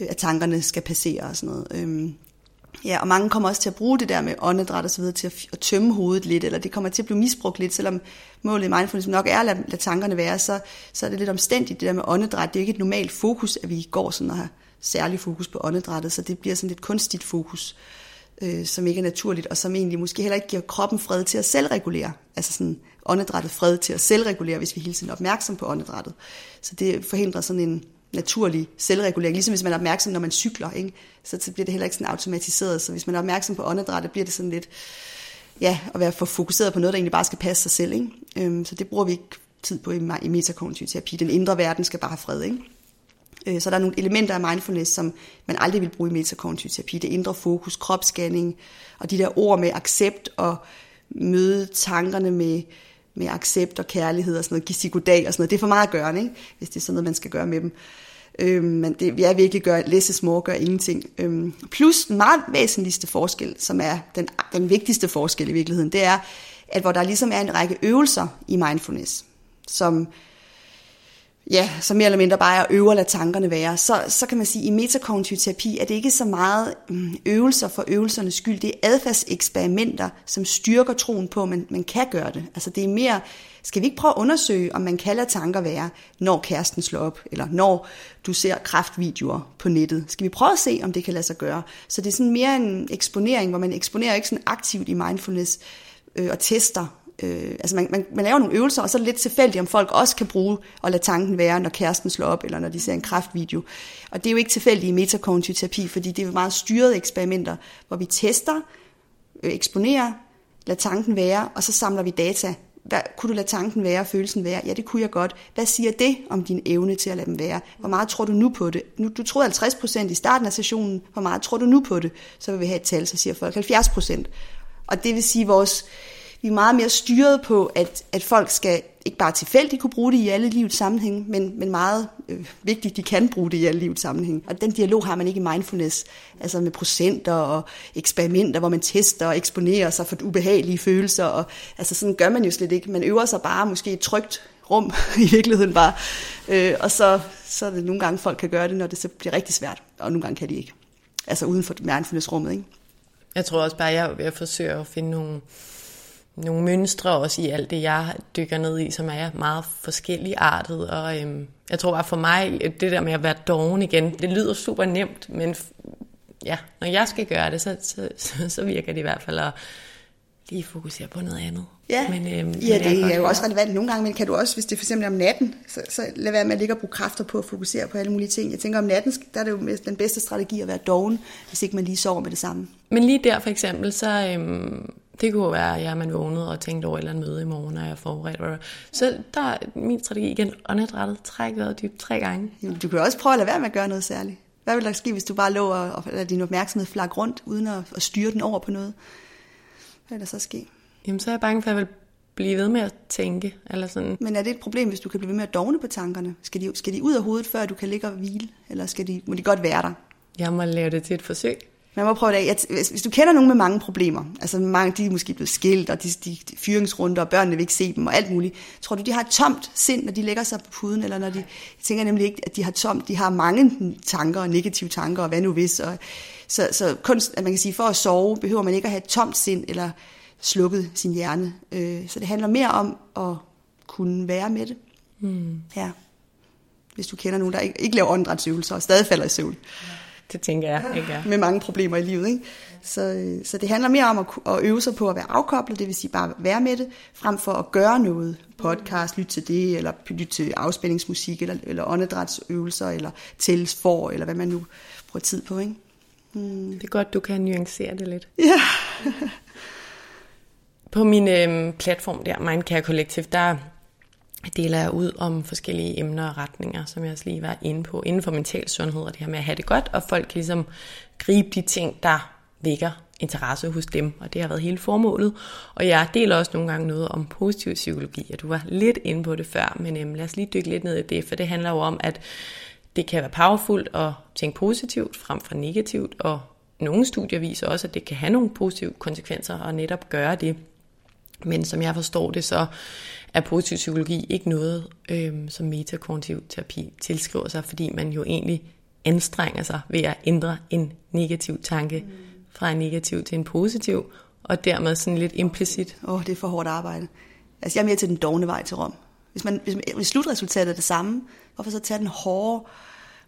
øh, at tankerne skal passere og sådan noget. Øhm, ja, og mange kommer også til at bruge det der med åndedræt og så videre til at, at tømme hovedet lidt, eller det kommer til at blive misbrugt lidt, selvom målet i mindfulness nok er at lade, lade tankerne være, så, så er det lidt omstændigt, det der med åndedræt. Det er ikke et normalt fokus, at vi går sådan og har særlig fokus på åndedrættet, så det bliver sådan lidt kunstigt fokus øh, øh, som ikke er naturligt, og som egentlig måske heller ikke giver kroppen fred til at selvregulere. Altså sådan åndedrættet fred til at selvregulere, hvis vi hele tiden er opmærksom på åndedrættet. Så det forhindrer sådan en, naturlig selvregulering. Ligesom hvis man er opmærksom, når man cykler, ikke? Så, så bliver det heller ikke sådan automatiseret. Så hvis man er opmærksom på åndedrættet, bliver det sådan lidt, ja, at være for fokuseret på noget, der egentlig bare skal passe sig selv. Ikke? Øhm, så det bruger vi ikke tid på i, i metakognitiv terapi. Den indre verden skal bare have fred. Ikke? Øh, så der er nogle elementer af mindfulness, som man aldrig vil bruge i metakognitiv terapi. Det indre fokus, kropsscanning, og de der ord med accept og møde tankerne med, med accept og kærlighed og sådan noget, give sig goddag og sådan noget. Det er for meget at gøre, ikke? hvis det er sådan noget, man skal gøre med dem. Øhm, men det er virkelig gør, læse små gør ingenting. Øhm, plus den meget væsentligste forskel, som er den, den vigtigste forskel i virkeligheden, det er, at hvor der ligesom er en række øvelser i mindfulness, som ja, så mere eller mindre bare at øve at lade tankerne være, så, så kan man sige, at i metakognitiv terapi er det ikke så meget mm, øvelser for øvelsernes skyld, det er adfærdseksperimenter, som styrker troen på, at man, man kan gøre det. Altså det er mere, skal vi ikke prøve at undersøge, om man kan lade tanker være, når kæresten slår op, eller når du ser kraftvideoer på nettet. Skal vi prøve at se, om det kan lade sig gøre? Så det er sådan mere en eksponering, hvor man eksponerer ikke sådan aktivt i mindfulness øh, og tester øh, altså man, man, man laver nogle øvelser, og så er det lidt tilfældigt, om folk også kan bruge og lade tanken være, når kæresten slår op, eller når de ser en kraftvideo. Og det er jo ikke tilfældigt i metakognitiv terapi, fordi det er meget styrede eksperimenter, hvor vi tester, øh, eksponerer, lader tanken være, og så samler vi data. Hvad, kunne du lade tanken være, og følelsen være? Ja, det kunne jeg godt. Hvad siger det om din evne til at lade dem være? Hvor meget tror du nu på det? Nu, du troede 50% i starten af sessionen. Hvor meget tror du nu på det? Så vil vi have et tal, så siger folk 70%. Og det vil sige, at vores, vi er meget mere styret på, at, at folk skal ikke bare tilfældigt kunne bruge det i alle livets sammenhæng, men, men meget øh, vigtigt, de kan bruge det i alle livets sammenhæng. Og den dialog har man ikke i mindfulness, altså med procenter og eksperimenter, hvor man tester og eksponerer sig for ubehagelige følelser. Og, altså sådan gør man jo slet ikke. Man øver sig bare måske et trygt rum i virkeligheden bare. Øh, og så, så er det nogle gange, folk kan gøre det, når det så bliver rigtig svært, og nogle gange kan de ikke. Altså uden for mindfulness-rummet, ikke? Jeg tror også bare, at jeg, jeg forsøger at finde nogle nogle mønstre også i alt det, jeg dykker ned i, som er meget forskellige artet. Og øhm, jeg tror bare for mig, det der med at være doven igen, det lyder super nemt, men ja, når jeg skal gøre det, så, så, så, så virker det i hvert fald at lige fokusere på noget andet. Ja, men, øhm, ja det er, er jo også relevant nogle gange, men kan du også, hvis det er for eksempel om natten, så, så lad være med at ligge og bruge kræfter på at fokusere på alle mulige ting. Jeg tænker om natten, der er det jo den bedste strategi at være doven, hvis ikke man lige sover med det samme. Men lige der for eksempel, så øhm, det kunne være, at jeg man vågnede og tænkte over et eller andet møde i morgen, og jeg er forberedt. Så der er min strategi igen, åndedrættet, træk vejret dybt tre gange. Du kan også prøve at lade være med at gøre noget særligt. Hvad vil der ske, hvis du bare lå og, og lader din opmærksomhed flakke rundt, uden at, at styre den over på noget? Hvad vil der så ske? Jamen, så er jeg bange for, at jeg vil blive ved med at tænke. Eller sådan. Men er det et problem, hvis du kan blive ved med at dogne på tankerne? Skal de, skal de ud af hovedet, før du kan ligge og hvile? Eller skal de, må de godt være der? Jeg må lave det til et forsøg. Man må prøve det af. Hvis, hvis du kender nogen med mange problemer, altså mange, de er måske blevet skilt, og de, de, de fyringsrunder, og børnene vil ikke se dem, og alt muligt. Tror du, de har et tomt sind, når de lægger sig på puden, eller når de, jeg tænker nemlig ikke, at de har tomt, de har mange tanker, og negative tanker, og hvad nu hvis. Og, så, så kunst, at man kan sige, for at sove, behøver man ikke at have et tomt sind, eller slukket sin hjerne. Øh, så det handler mere om at kunne være med det. Hmm. Ja. Hvis du kender nogen, der ikke, ikke laver åndedrætsøvelser, og stadig falder i søvn. Ja det tænker jeg, ikke er. Med mange problemer i livet, ikke? Så, så det handler mere om at, at øve sig på at være afkoblet, det vil sige bare være med det, frem for at gøre noget. Podcast, lytte til det, eller lytte til afspændingsmusik, eller, eller åndedrætsøvelser, eller tælles for, eller hvad man nu bruger tid på, ikke? Hmm. Det er godt, du kan nuancere det lidt. Ja. på min øhm, platform der, Mindcare Collective, der deler jeg ud om forskellige emner og retninger, som jeg også lige var inde på, inden for mental sundhed og det her med at have det godt, og folk kan ligesom gribe de ting, der vækker interesse hos dem, og det har været hele formålet. Og jeg deler også nogle gange noget om positiv psykologi, og du var lidt inde på det før, men øhm, lad os lige dykke lidt ned i det, for det handler jo om, at det kan være powerfult at tænke positivt frem for negativt, og nogle studier viser også, at det kan have nogle positive konsekvenser at netop gøre det. Men som jeg forstår det, så er positiv psykologi ikke noget, øhm, som metakognitiv terapi tilskriver sig, fordi man jo egentlig anstrenger sig ved at ændre en negativ tanke mm. fra en negativ til en positiv, og dermed sådan lidt implicit. Åh, oh, det er for hårdt arbejde. Altså, jeg er mere til den dogne vej til Rom. Hvis, man, hvis, hvis slutresultatet er det samme, hvorfor så tage den hårde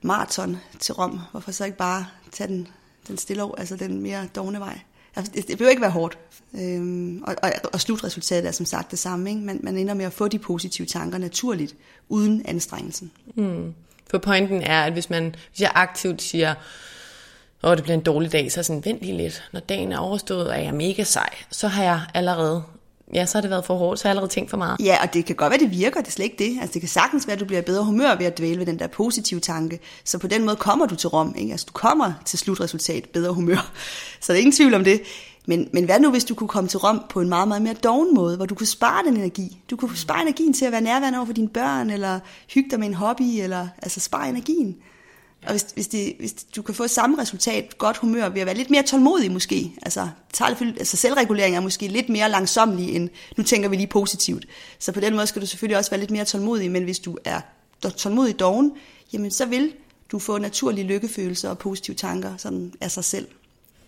maraton til Rom? Hvorfor så ikke bare tage den, den stille, altså den mere dogne vej? Altså, det, det behøver ikke være hårdt. Øhm, og, og, og slutresultatet er som sagt det samme. Ikke? Man, man ender med at få de positive tanker naturligt, uden anstrengelsen. Mm. For pointen er, at hvis, man, hvis jeg aktivt siger, åh, det bliver en dårlig dag, så er sådan, vent lige lidt. Når dagen er overstået, er jeg er mega sej, så har jeg allerede ja, så har det været for hårdt, så har jeg allerede tænkt for meget. Ja, og det kan godt være, det virker, det er slet ikke det. Altså, det kan sagtens være, at du bliver bedre humør ved at dvæle ved den der positive tanke. Så på den måde kommer du til Rom, ikke? Altså, du kommer til slutresultat, bedre humør. Så der er ingen tvivl om det. Men, men hvad nu, hvis du kunne komme til Rom på en meget, meget mere doven måde, hvor du kunne spare den energi? Du kunne spare energien til at være nærværende over for dine børn, eller hygge dig med en hobby, eller altså spare energien. Og hvis, hvis, det, hvis du kan få samme resultat, godt humør, ved at være lidt mere tålmodig måske, altså, altså selvregulering er måske lidt mere langsomlig end, nu tænker vi lige positivt. Så på den måde skal du selvfølgelig også være lidt mere tålmodig, men hvis du er tålmodig doven, jamen så vil du få naturlige lykkefølelser og positive tanker sådan af sig selv.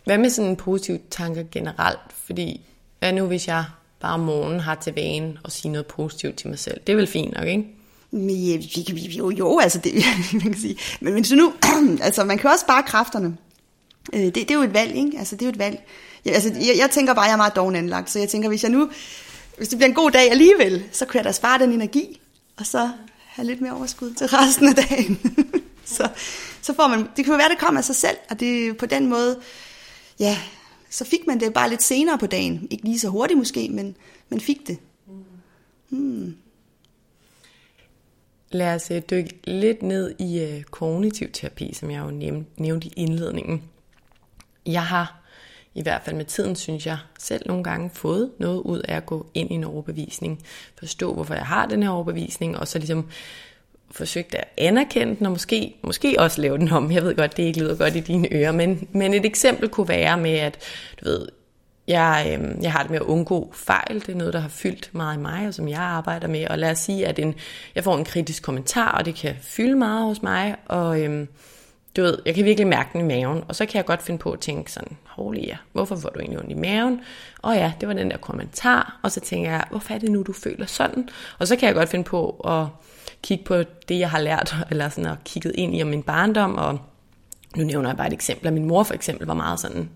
Hvad med sådan positive tanker generelt? Fordi hvad nu hvis jeg bare om morgenen har til vane at sige noget positivt til mig selv? Det er vel fint nok, ikke? Øh, jo, jo, altså det, man kan sige. Men, men så nu, altså man kan også spare kræfterne. Øh, det, det er jo et valg, ikke? Altså det er jo et valg. Jeg, altså, jeg, jeg tænker bare, at jeg er meget dovenanlagt, så jeg tænker, hvis jeg nu, hvis det bliver en god dag alligevel, så kan jeg da spare den energi, og så have lidt mere overskud til resten af dagen. så, så får man, det kan jo være, det kommer af sig selv, og det på den måde, ja, så fik man det bare lidt senere på dagen. Ikke lige så hurtigt måske, men man fik det. Hmm. Lad os øh, dykke lidt ned i øh, kognitiv terapi, som jeg jo nævnte i indledningen. Jeg har i hvert fald med tiden, synes jeg, selv nogle gange fået noget ud af at gå ind i en overbevisning. Forstå, hvorfor jeg har den her overbevisning, og så ligesom forsøgt at anerkende den, og måske, måske også lave den om. Jeg ved godt, det ikke lyder godt i dine ører, men, men et eksempel kunne være med, at du ved, jeg, øh, jeg har det med at undgå fejl. Det er noget, der har fyldt meget i mig, og som jeg arbejder med. Og lad os sige, at en, jeg får en kritisk kommentar, og det kan fylde meget hos mig. Og øh, du ved, jeg kan virkelig mærke den i maven. Og så kan jeg godt finde på at tænke sådan, holy ja, hvorfor får du egentlig ondt i maven? Og ja, det var den der kommentar. Og så tænker jeg, hvorfor er det nu, du føler sådan? Og så kan jeg godt finde på at kigge på det, jeg har lært, eller sådan at kigget ind i om min barndom, og nu nævner jeg bare et eksempel. Min mor for eksempel var meget sådan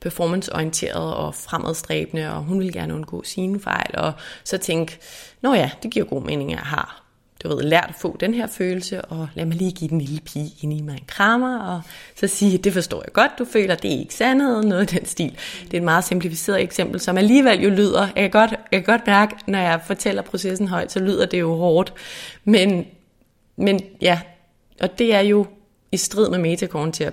performanceorienteret og fremadstræbende, og hun ville gerne undgå sine fejl, og så tænke, nå ja, det giver god mening, at jeg har du ved, lært at få den her følelse, og lad mig lige give den lille pige ind i mig en krammer, og så sige, det forstår jeg godt, du føler, det er ikke sandhed, noget i den stil. Det er et meget simplificeret eksempel, som alligevel jo lyder, jeg kan godt, jeg kan godt mærke, når jeg fortæller processen højt, så lyder det jo hårdt, men, men ja, og det er jo i strid med metakognitiv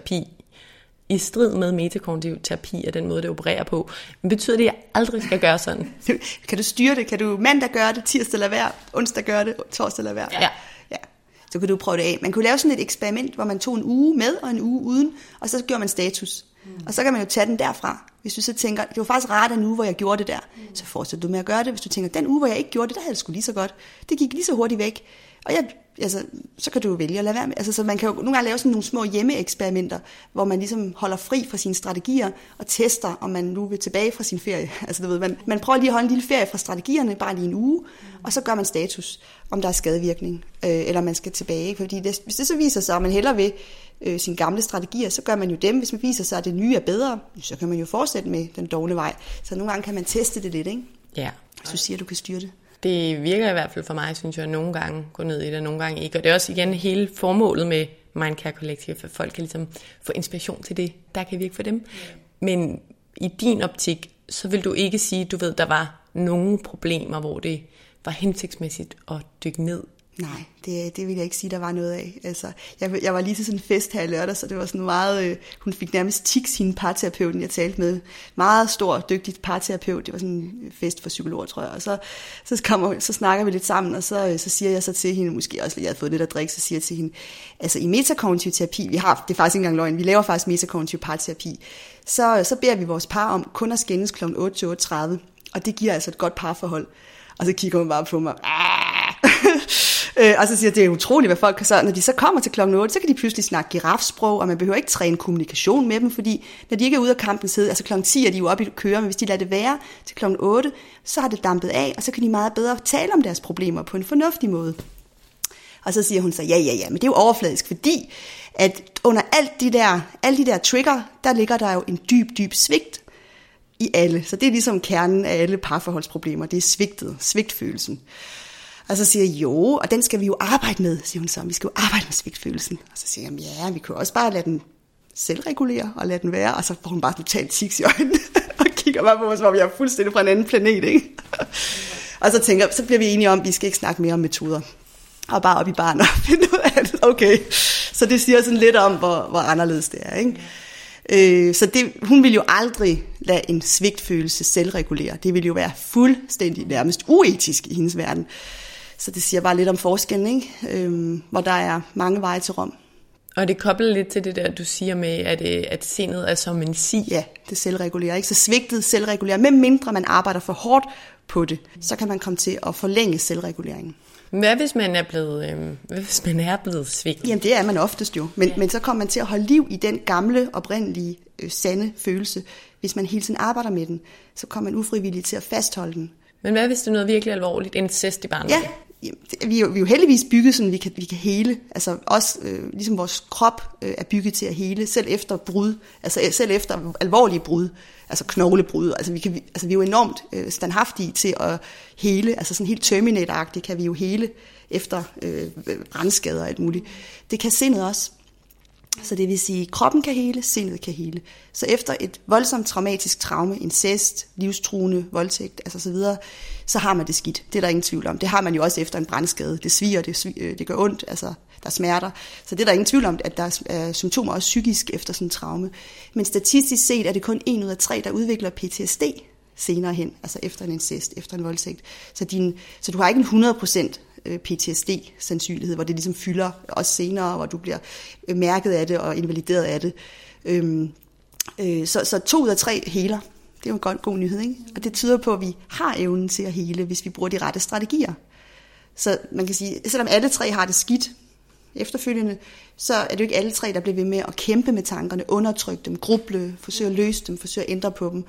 i strid med metakognitiv terapi og den måde, det opererer på. Men betyder det, at jeg aldrig skal gøre sådan? kan du styre det? Kan du mandag gøre det, tirsdag lade være, onsdag gøre det, torsdag lade være? Ja. ja. Så kan du prøve det af. Man kunne lave sådan et eksperiment, hvor man tog en uge med og en uge uden, og så gjorde man status. Mm. Og så kan man jo tage den derfra. Hvis du så tænker, det var faktisk rart en uge, hvor jeg gjorde det der, mm. så fortsætter du med at gøre det. Hvis du tænker, den uge, hvor jeg ikke gjorde det, der havde det sgu lige så godt. Det gik lige så hurtigt væk. Og jeg, altså, så kan du jo vælge at lade være med. Altså, så man kan jo nogle gange lave sådan nogle små hjemmeeksperimenter, hvor man ligesom holder fri fra sine strategier og tester, om man nu vil tilbage fra sin ferie. Altså, du ved, man, man prøver lige at holde en lille ferie fra strategierne, bare lige en uge, og så gør man status, om der er skadevirkning, øh, eller man skal tilbage. Fordi det, hvis det så viser sig, at man heller vil øh, sine gamle strategier, så gør man jo dem. Hvis man viser sig, at det nye er bedre, så kan man jo fortsætte med den dårlige vej. Så nogle gange kan man teste det lidt, ikke? Ja. Hvis du siger, at du kan styre det. Det virker i hvert fald for mig, synes jeg, nogle gange gå ned i det, og nogle gange ikke. Og det er også igen hele formålet med Mindcare Collective, at folk kan ligesom få inspiration til det, der kan virke for dem. Men i din optik, så vil du ikke sige, du ved, der var nogle problemer, hvor det var hensigtsmæssigt at dykke ned Nej, det, det vil jeg ikke sige, der var noget af. Altså, jeg, jeg var lige til sådan en fest her i lørdag, så det var sådan meget, øh, hun fik nærmest tiks hende parterapeuten, jeg talte med. Meget stor, dygtig parterapeut. Det var sådan en fest for psykologer, tror jeg. Og så, så, kommer, så snakker vi lidt sammen, og så, øh, så siger jeg så til hende, måske også, jeg havde fået lidt at drikke, så siger jeg til hende, altså i metakognitiv terapi, vi har, det er faktisk ikke engang løgn, vi laver faktisk metakognitiv parterapi, så, så beder vi vores par om kun at skændes kl. 8 til 8.30, og det giver altså et godt parforhold. Og så kigger hun bare på mig, ah! Øh, og så siger jeg, det er utroligt, hvad folk kan så, når de så kommer til klokken 8, så kan de pludselig snakke girafsprog, og man behøver ikke træne kommunikation med dem, fordi når de ikke er ude af kampen sidde, altså klokken 10 er de jo oppe i køre, men hvis de lader det være til klokken 8, så har det dampet af, og så kan de meget bedre tale om deres problemer på en fornuftig måde. Og så siger hun så, ja, ja, ja, men det er jo overfladisk, fordi at under alt de der, alle de der trigger, der ligger der jo en dyb, dyb svigt i alle. Så det er ligesom kernen af alle parforholdsproblemer, det er svigtet, svigtfølelsen. Og så siger jeg, jo, og den skal vi jo arbejde med, siger hun så. Vi skal jo arbejde med svigtfølelsen. Og så siger jeg, ja, vi kan også bare lade den selvregulere og lade den være. Og så får hun bare totalt tiks i øjnene og kigger bare på mig, som om jeg er fuldstændig fra en anden planet. Ikke? og så tænker så bliver vi enige om, at vi skal ikke snakke mere om metoder. Og bare op i barn og finde ud af det. Okay, så det siger sådan lidt om, hvor, hvor anderledes det er. Ikke? Øh, så det, hun vil jo aldrig lade en svigtfølelse selvregulere. Det vil jo være fuldstændig nærmest uetisk i hendes verden. Så det siger bare lidt om forskellen, ikke? Øh, hvor der er mange veje til Rom. Og det kobler lidt til det der, du siger med, at, øh, at sindet er som en si. Ja, det selvregulerer. Ikke? Så svigtet selvregulerer. Med mindre man arbejder for hårdt på det, så kan man komme til at forlænge selvreguleringen. Hvad hvis man er blevet, øh, hvad hvis man er blevet svigtet? Jamen det er man oftest jo, men, ja. men så kommer man til at holde liv i den gamle, oprindelige, øh, sande følelse. Hvis man hele tiden arbejder med den, så kommer man ufrivilligt til at fastholde den. Men hvad hvis det er noget virkelig alvorligt, incest i barnet? Ja, vi er, jo, vi er jo heldigvis bygget sådan, vi kan, vi kan hele. Altså også, øh, ligesom vores krop øh, er bygget til at hele, selv efter brud, altså øh, selv efter alvorlige brud, altså knoglebrud. Altså vi, kan, altså vi er jo enormt øh, standhaftige til at hele, altså sådan helt terminator kan vi jo hele efter øh, øh, brandskader og alt muligt. Det kan sindet også. Så det vil sige, at kroppen kan hele, sindet kan hele. Så efter et voldsomt traumatisk traume, incest, livstruende, voldtægt, altså så videre, så har man det skidt. Det er der ingen tvivl om. Det har man jo også efter en brandskade. Det sviger, det, sviger, øh, det gør ondt, altså der smerter. Så det er der ingen tvivl om, at der er symptomer også psykisk efter sådan en traume. Men statistisk set er det kun en ud af tre, der udvikler PTSD senere hen, altså efter en incest, efter en voldtægt. Så, din, så du har ikke en 100% Øh, PTSD-sandsynlighed, hvor det ligesom fylder også senere, hvor du bliver øh, mærket af det og invalideret af det. Øhm, øh, så, så to ud af tre heler. Det er jo en god, god nyhed, ikke? Og det tyder på, at vi har evnen til at hele, hvis vi bruger de rette strategier. Så man kan sige, selvom alle tre har det skidt efterfølgende, så er det jo ikke alle tre, der bliver ved med at kæmpe med tankerne, undertrykke dem, gruble, forsøge at løse dem, forsøge at ændre på dem.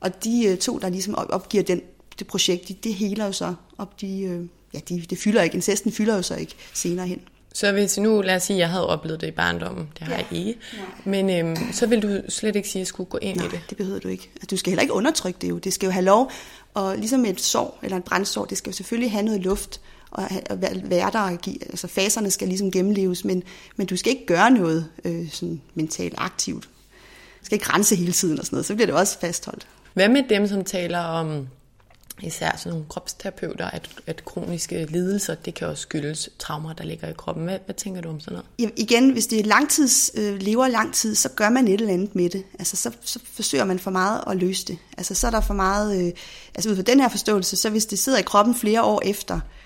Og de øh, to, der ligesom opgiver den, det projekt, de, det heler jo så op, de, ja, de, det fylder ikke, incesten fylder jo så ikke senere hen. Så hvis nu, lad os sige, at jeg havde oplevet det i barndommen, det har ja. jeg ikke, men øhm, så vil du slet ikke sige, at jeg skulle gå ind Nej, i det? det behøver du ikke. Altså, du skal heller ikke undertrykke det jo. Det skal jo have lov, og ligesom et sår eller en brændsår, det skal jo selvfølgelig have noget luft, og være der, og give, altså faserne skal ligesom gennemleves, men, men du skal ikke gøre noget øh, sådan mentalt aktivt. Du skal ikke rense hele tiden og sådan noget, så bliver det også fastholdt. Hvad med dem, som taler om især sådan nogle kropsterapeuter, at, at kroniske lidelser, det kan også skyldes traumer, der ligger i kroppen. Hvad, hvad tænker du om sådan noget? Ja, igen, hvis det er langtids, øh, lever lang tid, så gør man et eller andet med det. Altså, så, så forsøger man for meget at løse det. Altså, så er der for meget... Øh, altså, ud fra den her forståelse, så hvis det sidder i kroppen flere år efter, øh,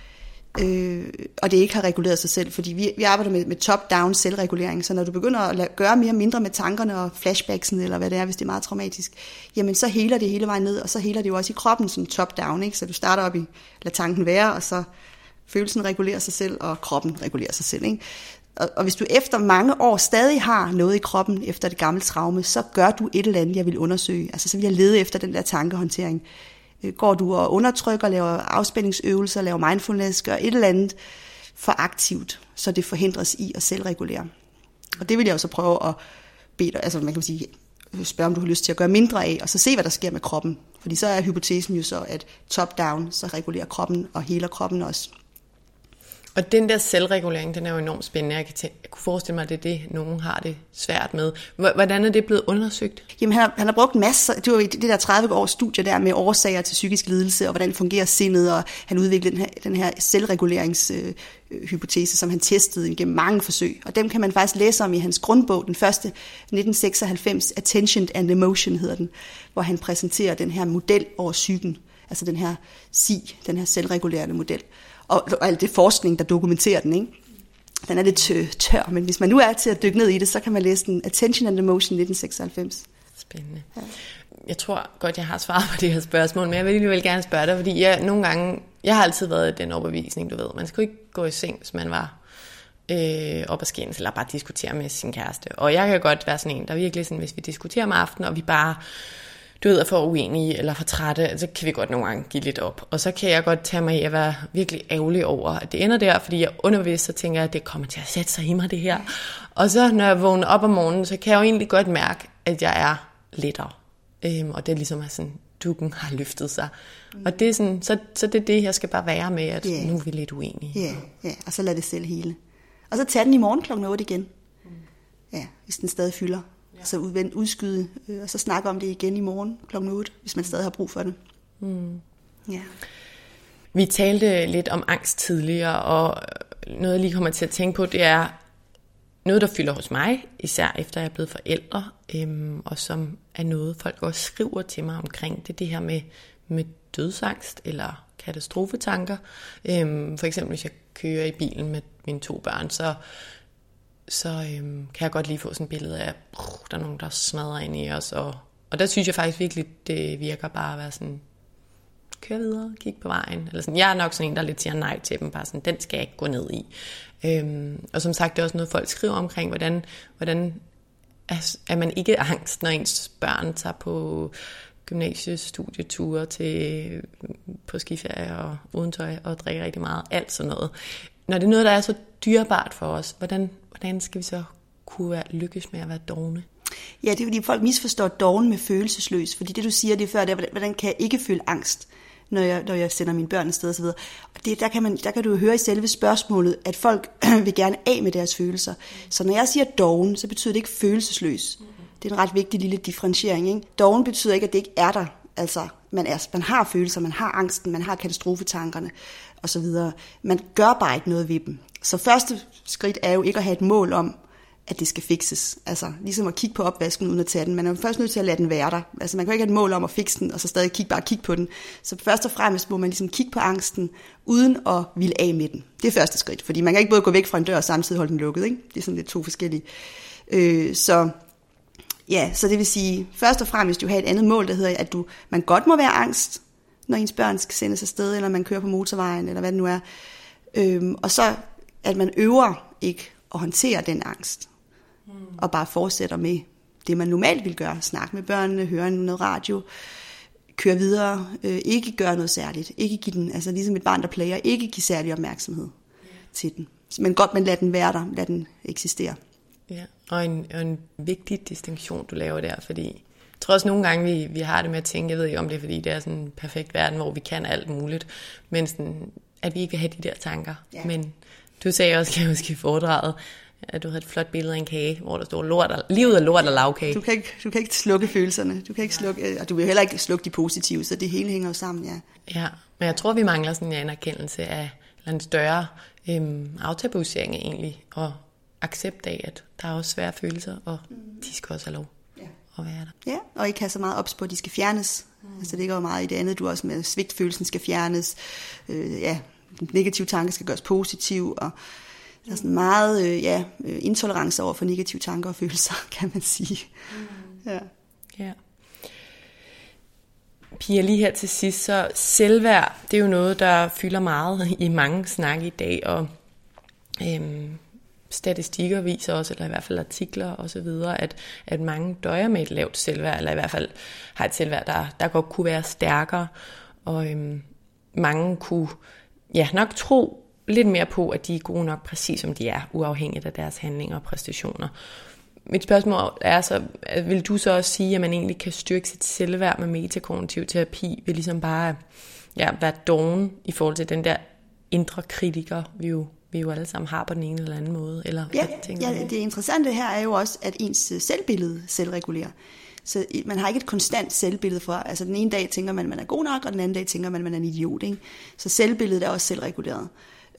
øh, og det ikke har reguleret sig selv, fordi vi, vi arbejder med, med top-down selvregulering, så når du begynder at lade, gøre mere og mindre med tankerne og flashbacksen, eller hvad det er, hvis det er meget traumatisk, jamen så heler det hele vejen ned, og så heler det jo også i kroppen som top-down, ikke? så du starter op i, lad tanken være, og så følelsen regulerer sig selv, og kroppen regulerer sig selv. Ikke? Og, og hvis du efter mange år stadig har noget i kroppen efter det gamle traume, så gør du et eller andet, jeg vil undersøge. Altså så vil jeg lede efter den der tankehåndtering. Går du og undertrykker, laver afspændingsøvelser, laver mindfulness, gør et eller andet for aktivt, så det forhindres i at selvregulere. Og det vil jeg også prøve at bede dig, altså man kan sige, spørge, om du har lyst til at gøre mindre af, og så se, hvad der sker med kroppen. Fordi så er hypotesen jo så, at top-down, så regulerer kroppen og heler kroppen også. Og den der selvregulering, den er jo enormt spændende. Jeg, kan tæ- jeg kunne forestille mig, at det er det, nogen har det svært med. Hvordan er det blevet undersøgt? Jamen, han har, han har brugt masser, det var det der 30 års studie der med årsager til psykisk lidelse, og hvordan fungerer sindet, og han udviklede den her, den her selvreguleringshypotese, øh, som han testede gennem mange forsøg. Og dem kan man faktisk læse om i hans grundbog, den første 1996, Attention and Emotion hedder den, hvor han præsenterer den her model over psyken, altså den her SI, den her selvregulerende model og, og alt det forskning, der dokumenterer den, ikke? Den er lidt tør, men hvis man nu er til at dykke ned i det, så kan man læse den Attention and Emotion 1996. Spændende. Ja. Jeg tror godt, jeg har svaret på det her spørgsmål, men jeg vil alligevel gerne spørge dig, fordi jeg nogle gange, jeg har altid været den overbevisning, du ved, man skulle ikke gå i seng, hvis man var øh, op ad skændes, eller bare diskutere med sin kæreste. Og jeg kan godt være sådan en, der virkelig sådan, hvis vi diskuterer om aftenen, og vi bare du ved, er for uenige eller for trætte, så kan vi godt nogle gange give lidt op. Og så kan jeg godt tage mig i at være virkelig ærgerlig over, at det ender der, fordi jeg undervist så tænker jeg, at det kommer til at sætte sig i mig det her. Og så når jeg vågner op om morgenen, så kan jeg jo egentlig godt mærke, at jeg er lettere. Øhm, og det er ligesom sådan, du dukken har løftet sig. Mm. Og det er sådan, så, så det er det, jeg skal bare være med, at Ja. nu er vi lidt uenige. Ja, ja, og så lad det selv hele. Og så tag den i morgen kl. 8 igen. Ja, hvis den stadig fylder. Ja. Så udvend, udskyde, øh, og så snakke om det igen i morgen kl. 8, hvis man stadig har brug for det. Mm. Ja. Vi talte lidt om angst tidligere, og noget jeg lige kommer til at tænke på, det er noget, der fylder hos mig, især efter jeg er blevet forældre, øhm, og som er noget, folk også skriver til mig omkring. Det er det her med, med dødsangst eller katastrofetanker. Øhm, for eksempel, hvis jeg kører i bilen med mine to børn, så, så øhm, kan jeg godt lige få sådan et billede af, at der er nogen, der smadrer ind i os. Og, og der synes jeg faktisk virkelig, det virker bare at være sådan, kør videre, kig på vejen. Eller sådan. Jeg er nok sådan en, der lidt siger nej til dem, bare sådan, den skal jeg ikke gå ned i. Øhm, og som sagt, det er også noget, folk skriver omkring, hvordan, hvordan er, er man ikke angst, når ens børn tager på gymnasiestudieture til, på skiferie og uden tøj og drikker rigtig meget, alt sådan noget. Når det er noget, der er så dyrebart for os, hvordan, hvordan skal vi så kunne være, lykkes med at være dogne? Ja, det er fordi folk misforstår doven med følelsesløs, fordi det du siger det før, det er, hvordan- kan jeg ikke føle angst, når jeg, når jeg sender mine børn afsted osv. Og det, der, kan man, der kan du høre i selve spørgsmålet, at folk vil gerne af med deres følelser. Så når jeg siger doven, så betyder det ikke følelsesløs. Det er en ret vigtig lille differentiering. Ikke? Doven betyder ikke, at det ikke er der. Altså, man, er, man har følelser, man har angsten, man har katastrofetankerne osv. Man gør bare ikke noget ved dem. Så første skridt er jo ikke at have et mål om, at det skal fikses. Altså ligesom at kigge på opvasken uden at tage den. Man er jo først nødt til at lade den være der. Altså man kan jo ikke have et mål om at fikse den, og så stadig kigge, bare kigge på den. Så først og fremmest må man ligesom kigge på angsten, uden at ville af med den. Det er første skridt, fordi man kan ikke både gå væk fra en dør og samtidig holde den lukket. Ikke? Det er sådan lidt to forskellige. Øh, så ja, så det vil sige, først og fremmest jo have et andet mål, der hedder, at du, man godt må være angst, når ens børn skal sendes afsted, eller man kører på motorvejen, eller hvad det nu er. Øhm, og så, at man øver ikke at håndtere den angst, mm. og bare fortsætter med det, man normalt vil gøre. Snakke med børnene, høre noget radio, køre videre, øh, ikke gøre noget særligt, ikke give den, altså ligesom et barn, der plager, ikke give særlig opmærksomhed yeah. til den. Men godt, man lader den være der, lad den eksistere. Ja, og en, og en vigtig distinktion, du laver der, fordi jeg tror også nogle gange, vi, vi har det med at tænke, jeg ved ikke om det er, fordi det er sådan en perfekt verden, hvor vi kan alt muligt, men sådan, at vi ikke vil have de der tanker. Ja. Men du sagde også, kan jeg huske i foredraget, at du havde et flot billede af en kage, hvor der stod lort og, livet er lort og lavkage. Du kan, ikke, du kan ikke slukke følelserne, du kan ikke slukke, øh, og du vil heller ikke slukke de positive, så det hele hænger jo sammen, ja. Ja, men jeg tror, vi mangler sådan en anerkendelse af eller en større øhm, aftabuisering egentlig, og accept af, at der er også svære følelser, og de skal også have lov. At være der. Ja, og ikke have så meget ops på, at de skal fjernes. Mm. Altså det ligger jo meget i det andet, du også med svigtfølelsen skal fjernes. Øh, ja, negative tanker skal gøres positiv, og der er sådan meget øh, ja, øh, intolerance over for negative tanker og følelser, kan man sige. Mm. Ja. Ja. Pia, lige her til sidst, så selvværd, det er jo noget, der fylder meget i mange snakke i dag, og øhm, statistikker viser også, eller i hvert fald artikler og så videre, at, at mange døjer med et lavt selvværd, eller i hvert fald har et selvværd, der, der godt kunne være stærkere, og øhm, mange kunne ja, nok tro lidt mere på, at de er gode nok præcis som de er, uafhængigt af deres handlinger og præstationer. Mit spørgsmål er så, vil du så også sige, at man egentlig kan styrke sit selvværd med metakognitiv terapi, ved ligesom bare ja, være doven i forhold til den der indre kritiker, vi jo, vi jo alle sammen har på den ene eller anden måde? Eller, Ja, ja, det interessante her er jo også, at ens øh, selvbillede selvregulerer. Så man har ikke et konstant selvbillede for, altså den ene dag tænker man, at man er god nok, og den anden dag tænker man, at man er en idiot. Ikke? Så selvbilledet er også selvreguleret.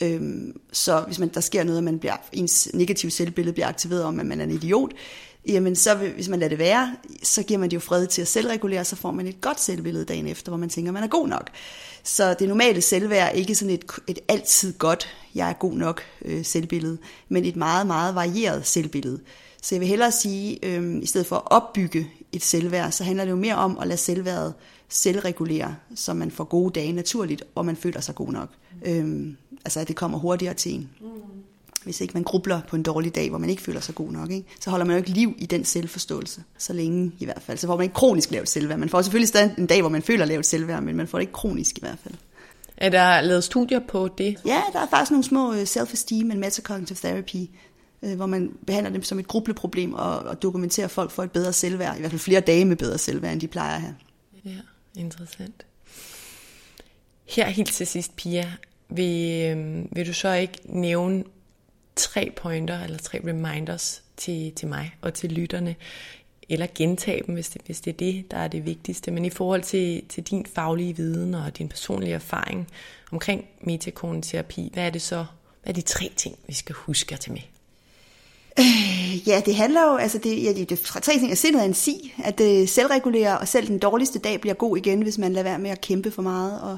Øhm, så hvis man, der sker noget, at man bliver, ens negative selvbillede bliver aktiveret om, at man er en idiot, jamen så vil, hvis man lader det være, så giver man det jo fred til at selvregulere, så får man et godt selvbillede dagen efter, hvor man tænker, man er god nok. Så det normale selvværd er ikke sådan et, et altid godt, jeg er god nok øh, selvbillede, men et meget, meget varieret selvbillede. Så jeg vil hellere sige, øh, i stedet for at opbygge et selvværd, så handler det jo mere om at lade selvværdet selvregulere, så man får gode dage naturligt, og man føler sig god nok. Øh, altså at det kommer hurtigere til en. Mm. Hvis ikke man grubler på en dårlig dag, hvor man ikke føler sig god nok, ikke? så holder man jo ikke liv i den selvforståelse, så længe i hvert fald. Så får man ikke kronisk lavt selvværd. Man får selvfølgelig stadig en dag, hvor man føler lavt selvværd, men man får det ikke kronisk i hvert fald. Er der lavet studier på det? Ja, der er faktisk nogle små øh, self-esteem and metacognitive therapy, øh, hvor man behandler dem som et grubleproblem og, og dokumenterer, folk får et bedre selvværd, i hvert fald flere dage med bedre selvværd, end de plejer at have. Ja, Interessant. Her helt til sidst, Pia, vil, øh, vil du så ikke nævne tre pointer eller tre reminders til, til mig og til lytterne, eller gentage dem, hvis det, hvis det er det, der er det vigtigste. Men i forhold til, til din faglige viden og din personlige erfaring omkring metakoneterapi, hvad er det så, hvad er de tre ting, vi skal huske at tage med? Øh, ja, det handler jo, altså det, ja, det, det tre ting, at sindet er en si, at øh, det selvregulerer, og selv den dårligste dag bliver god igen, hvis man lader være med at kæmpe for meget, og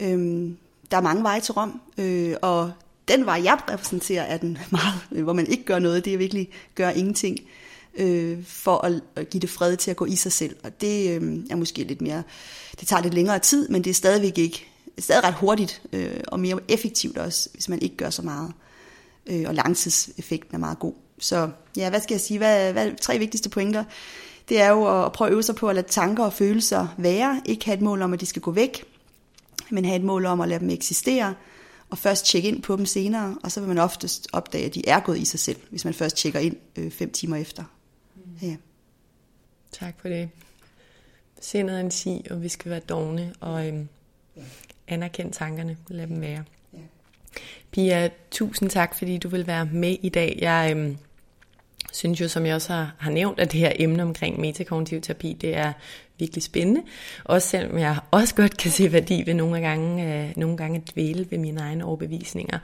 øhm, der er mange veje til Rom, øh, og den vej, jeg repræsenterer, er den meget, øh, hvor man ikke gør noget, det er virkelig gør ingenting øh, for at, at give det fred til at gå i sig selv. Og det øh, er måske lidt mere, det tager lidt længere tid, men det er stadigvæk ikke, det er stadig ret hurtigt øh, og mere effektivt også, hvis man ikke gør så meget. Øh, og langtidseffekten er meget god. Så ja, hvad skal jeg sige? Hvad, hvad tre vigtigste pointer? Det er jo at prøve at øve sig på at lade tanker og følelser være. Ikke have et mål om, at de skal gå væk, men have et mål om at lade dem eksistere og først tjekke ind på dem senere, og så vil man oftest opdage, at de er gået i sig selv, hvis man først tjekker ind øh, fem timer efter. Mm. Ja. Tak for det. Sindet er en sig, og vi skal være dogne og øhm, ja. anerkende tankerne. Lad dem være. Ja. Pia, tusind tak, fordi du vil være med i dag. Jeg øhm, synes jo, som jeg også har, har nævnt, at det her emne omkring metakognitiv terapi, det er virkelig spændende. Også selvom jeg også godt kan se værdi ved nogle gange, øh, nogle gange at dvæle ved mine egne overbevisninger,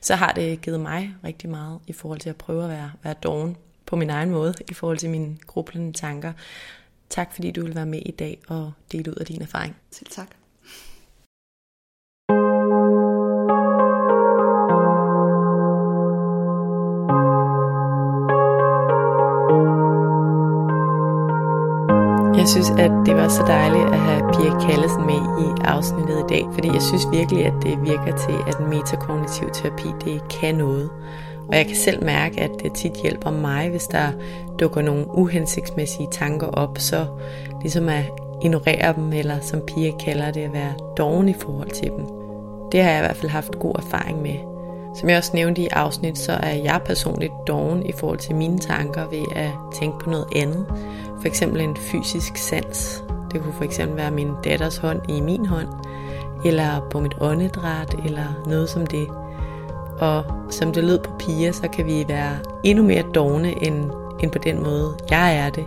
så har det givet mig rigtig meget i forhold til at prøve at være, være doven på min egen måde, i forhold til mine grublende tanker. Tak fordi du vil være med i dag og dele ud af din erfaring. Selv tak. Jeg synes, at det var så dejligt at have Pia Kallesen med i afsnittet i dag, fordi jeg synes virkelig, at det virker til, at metakognitiv terapi, det kan noget. Og jeg kan selv mærke, at det tit hjælper mig, hvis der dukker nogle uhensigtsmæssige tanker op, så ligesom at ignorere dem, eller som Pia kalder det, at være doven i forhold til dem. Det har jeg i hvert fald haft god erfaring med. Som jeg også nævnte i afsnit, så er jeg personligt doven i forhold til mine tanker ved at tænke på noget andet. For eksempel en fysisk sans. Det kunne for eksempel være min datters hånd i min hånd, eller på mit åndedræt, eller noget som det. Og som det lød på piger, så kan vi være endnu mere dogne end, end på den måde, jeg er det.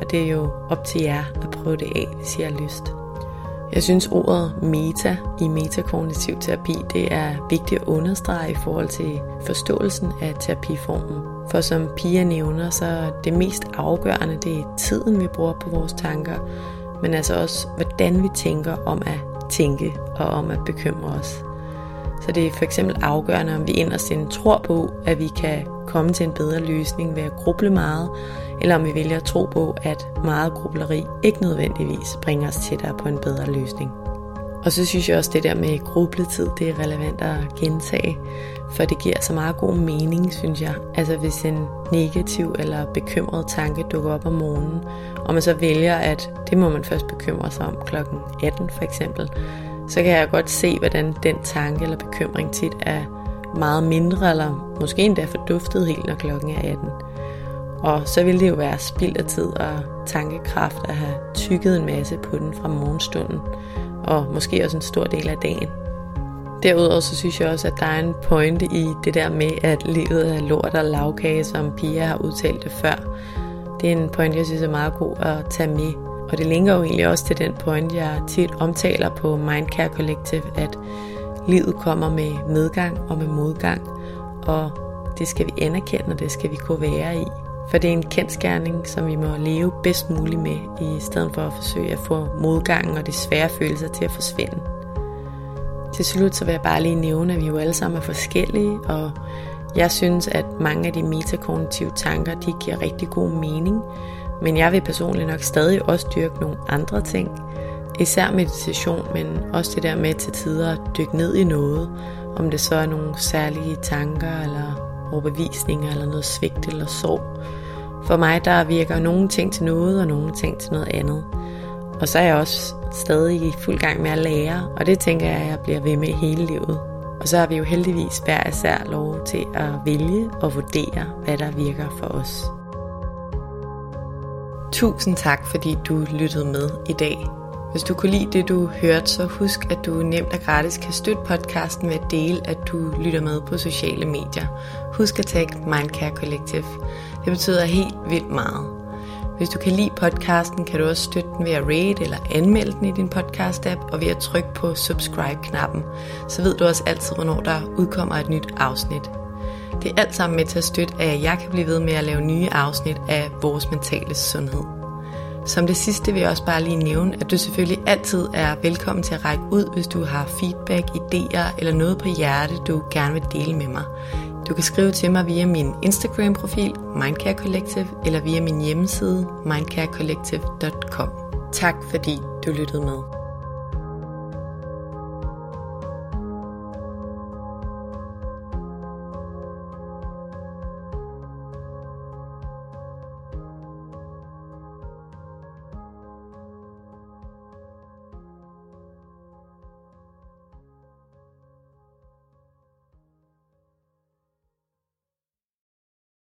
Og det er jo op til jer at prøve det af, hvis I har lyst. Jeg synes ordet meta i metakognitiv terapi, det er vigtigt at understrege i forhold til forståelsen af terapiformen. For som Pia nævner, så det mest afgørende, det er tiden, vi bruger på vores tanker, men altså også, hvordan vi tænker om at tænke og om at bekymre os. Så det er for eksempel afgørende, om vi inderst inde tror på, at vi kan komme til en bedre løsning ved at gruble meget, eller om vi vælger at tro på, at meget grubleri ikke nødvendigvis bringer os tættere på en bedre løsning. Og så synes jeg også, at det der med grubletid, det er relevant at gentage, for det giver så meget god mening, synes jeg. Altså hvis en negativ eller bekymret tanke dukker op om morgenen, og man så vælger, at det må man først bekymre sig om klokken 18 for eksempel, så kan jeg godt se, hvordan den tanke eller bekymring tit er meget mindre, eller måske endda forduftet helt, når klokken er 18. Og så vil det jo være spild af tid og tankekraft at have tykket en masse på den fra morgenstunden, og måske også en stor del af dagen. Derudover så synes jeg også, at der er en pointe i det der med, at livet er lort og lavkage, som Pia har udtalt det før. Det er en pointe, jeg synes er meget god at tage med. Og det linker jo egentlig også til den point, jeg tit omtaler på Mindcare Collective, at livet kommer med medgang og med modgang, og det skal vi anerkende, og det skal vi kunne være i. For det er en kendskærning, som vi må leve bedst muligt med, i stedet for at forsøge at få modgangen og de svære følelser til at forsvinde. Til slut så vil jeg bare lige nævne, at vi jo alle sammen er forskellige, og jeg synes, at mange af de metakognitive tanker, de giver rigtig god mening, men jeg vil personligt nok stadig også dyrke nogle andre ting, især meditation, men også det der med til tider at dykke ned i noget, om det så er nogle særlige tanker, eller overbevisninger, eller noget svigt eller sorg. For mig der virker nogle ting til noget, og nogle ting til noget andet. Og så er jeg også stadig i fuld gang med at lære, og det tænker jeg, at jeg bliver ved med hele livet. Og så har vi jo heldigvis hver især lov til at vælge og vurdere, hvad der virker for os. Tusind tak, fordi du lyttede med i dag. Hvis du kunne lide det, du hørte, så husk, at du nemt og gratis kan støtte podcasten ved at dele, at du lytter med på sociale medier. Husk at tagge Mindcare Collective. Det betyder helt vildt meget. Hvis du kan lide podcasten, kan du også støtte den ved at rate eller anmelde den i din podcast-app, og ved at trykke på subscribe-knappen. Så ved du også altid, hvornår der udkommer et nyt afsnit. Det er alt sammen med til at støtte, at jeg kan blive ved med at lave nye afsnit af vores mentale sundhed. Som det sidste vil jeg også bare lige nævne, at du selvfølgelig altid er velkommen til at række ud, hvis du har feedback, idéer eller noget på hjerte, du gerne vil dele med mig. Du kan skrive til mig via min Instagram-profil, Mindcare Collective, eller via min hjemmeside, mindcarecollective.com. Tak fordi du lyttede med.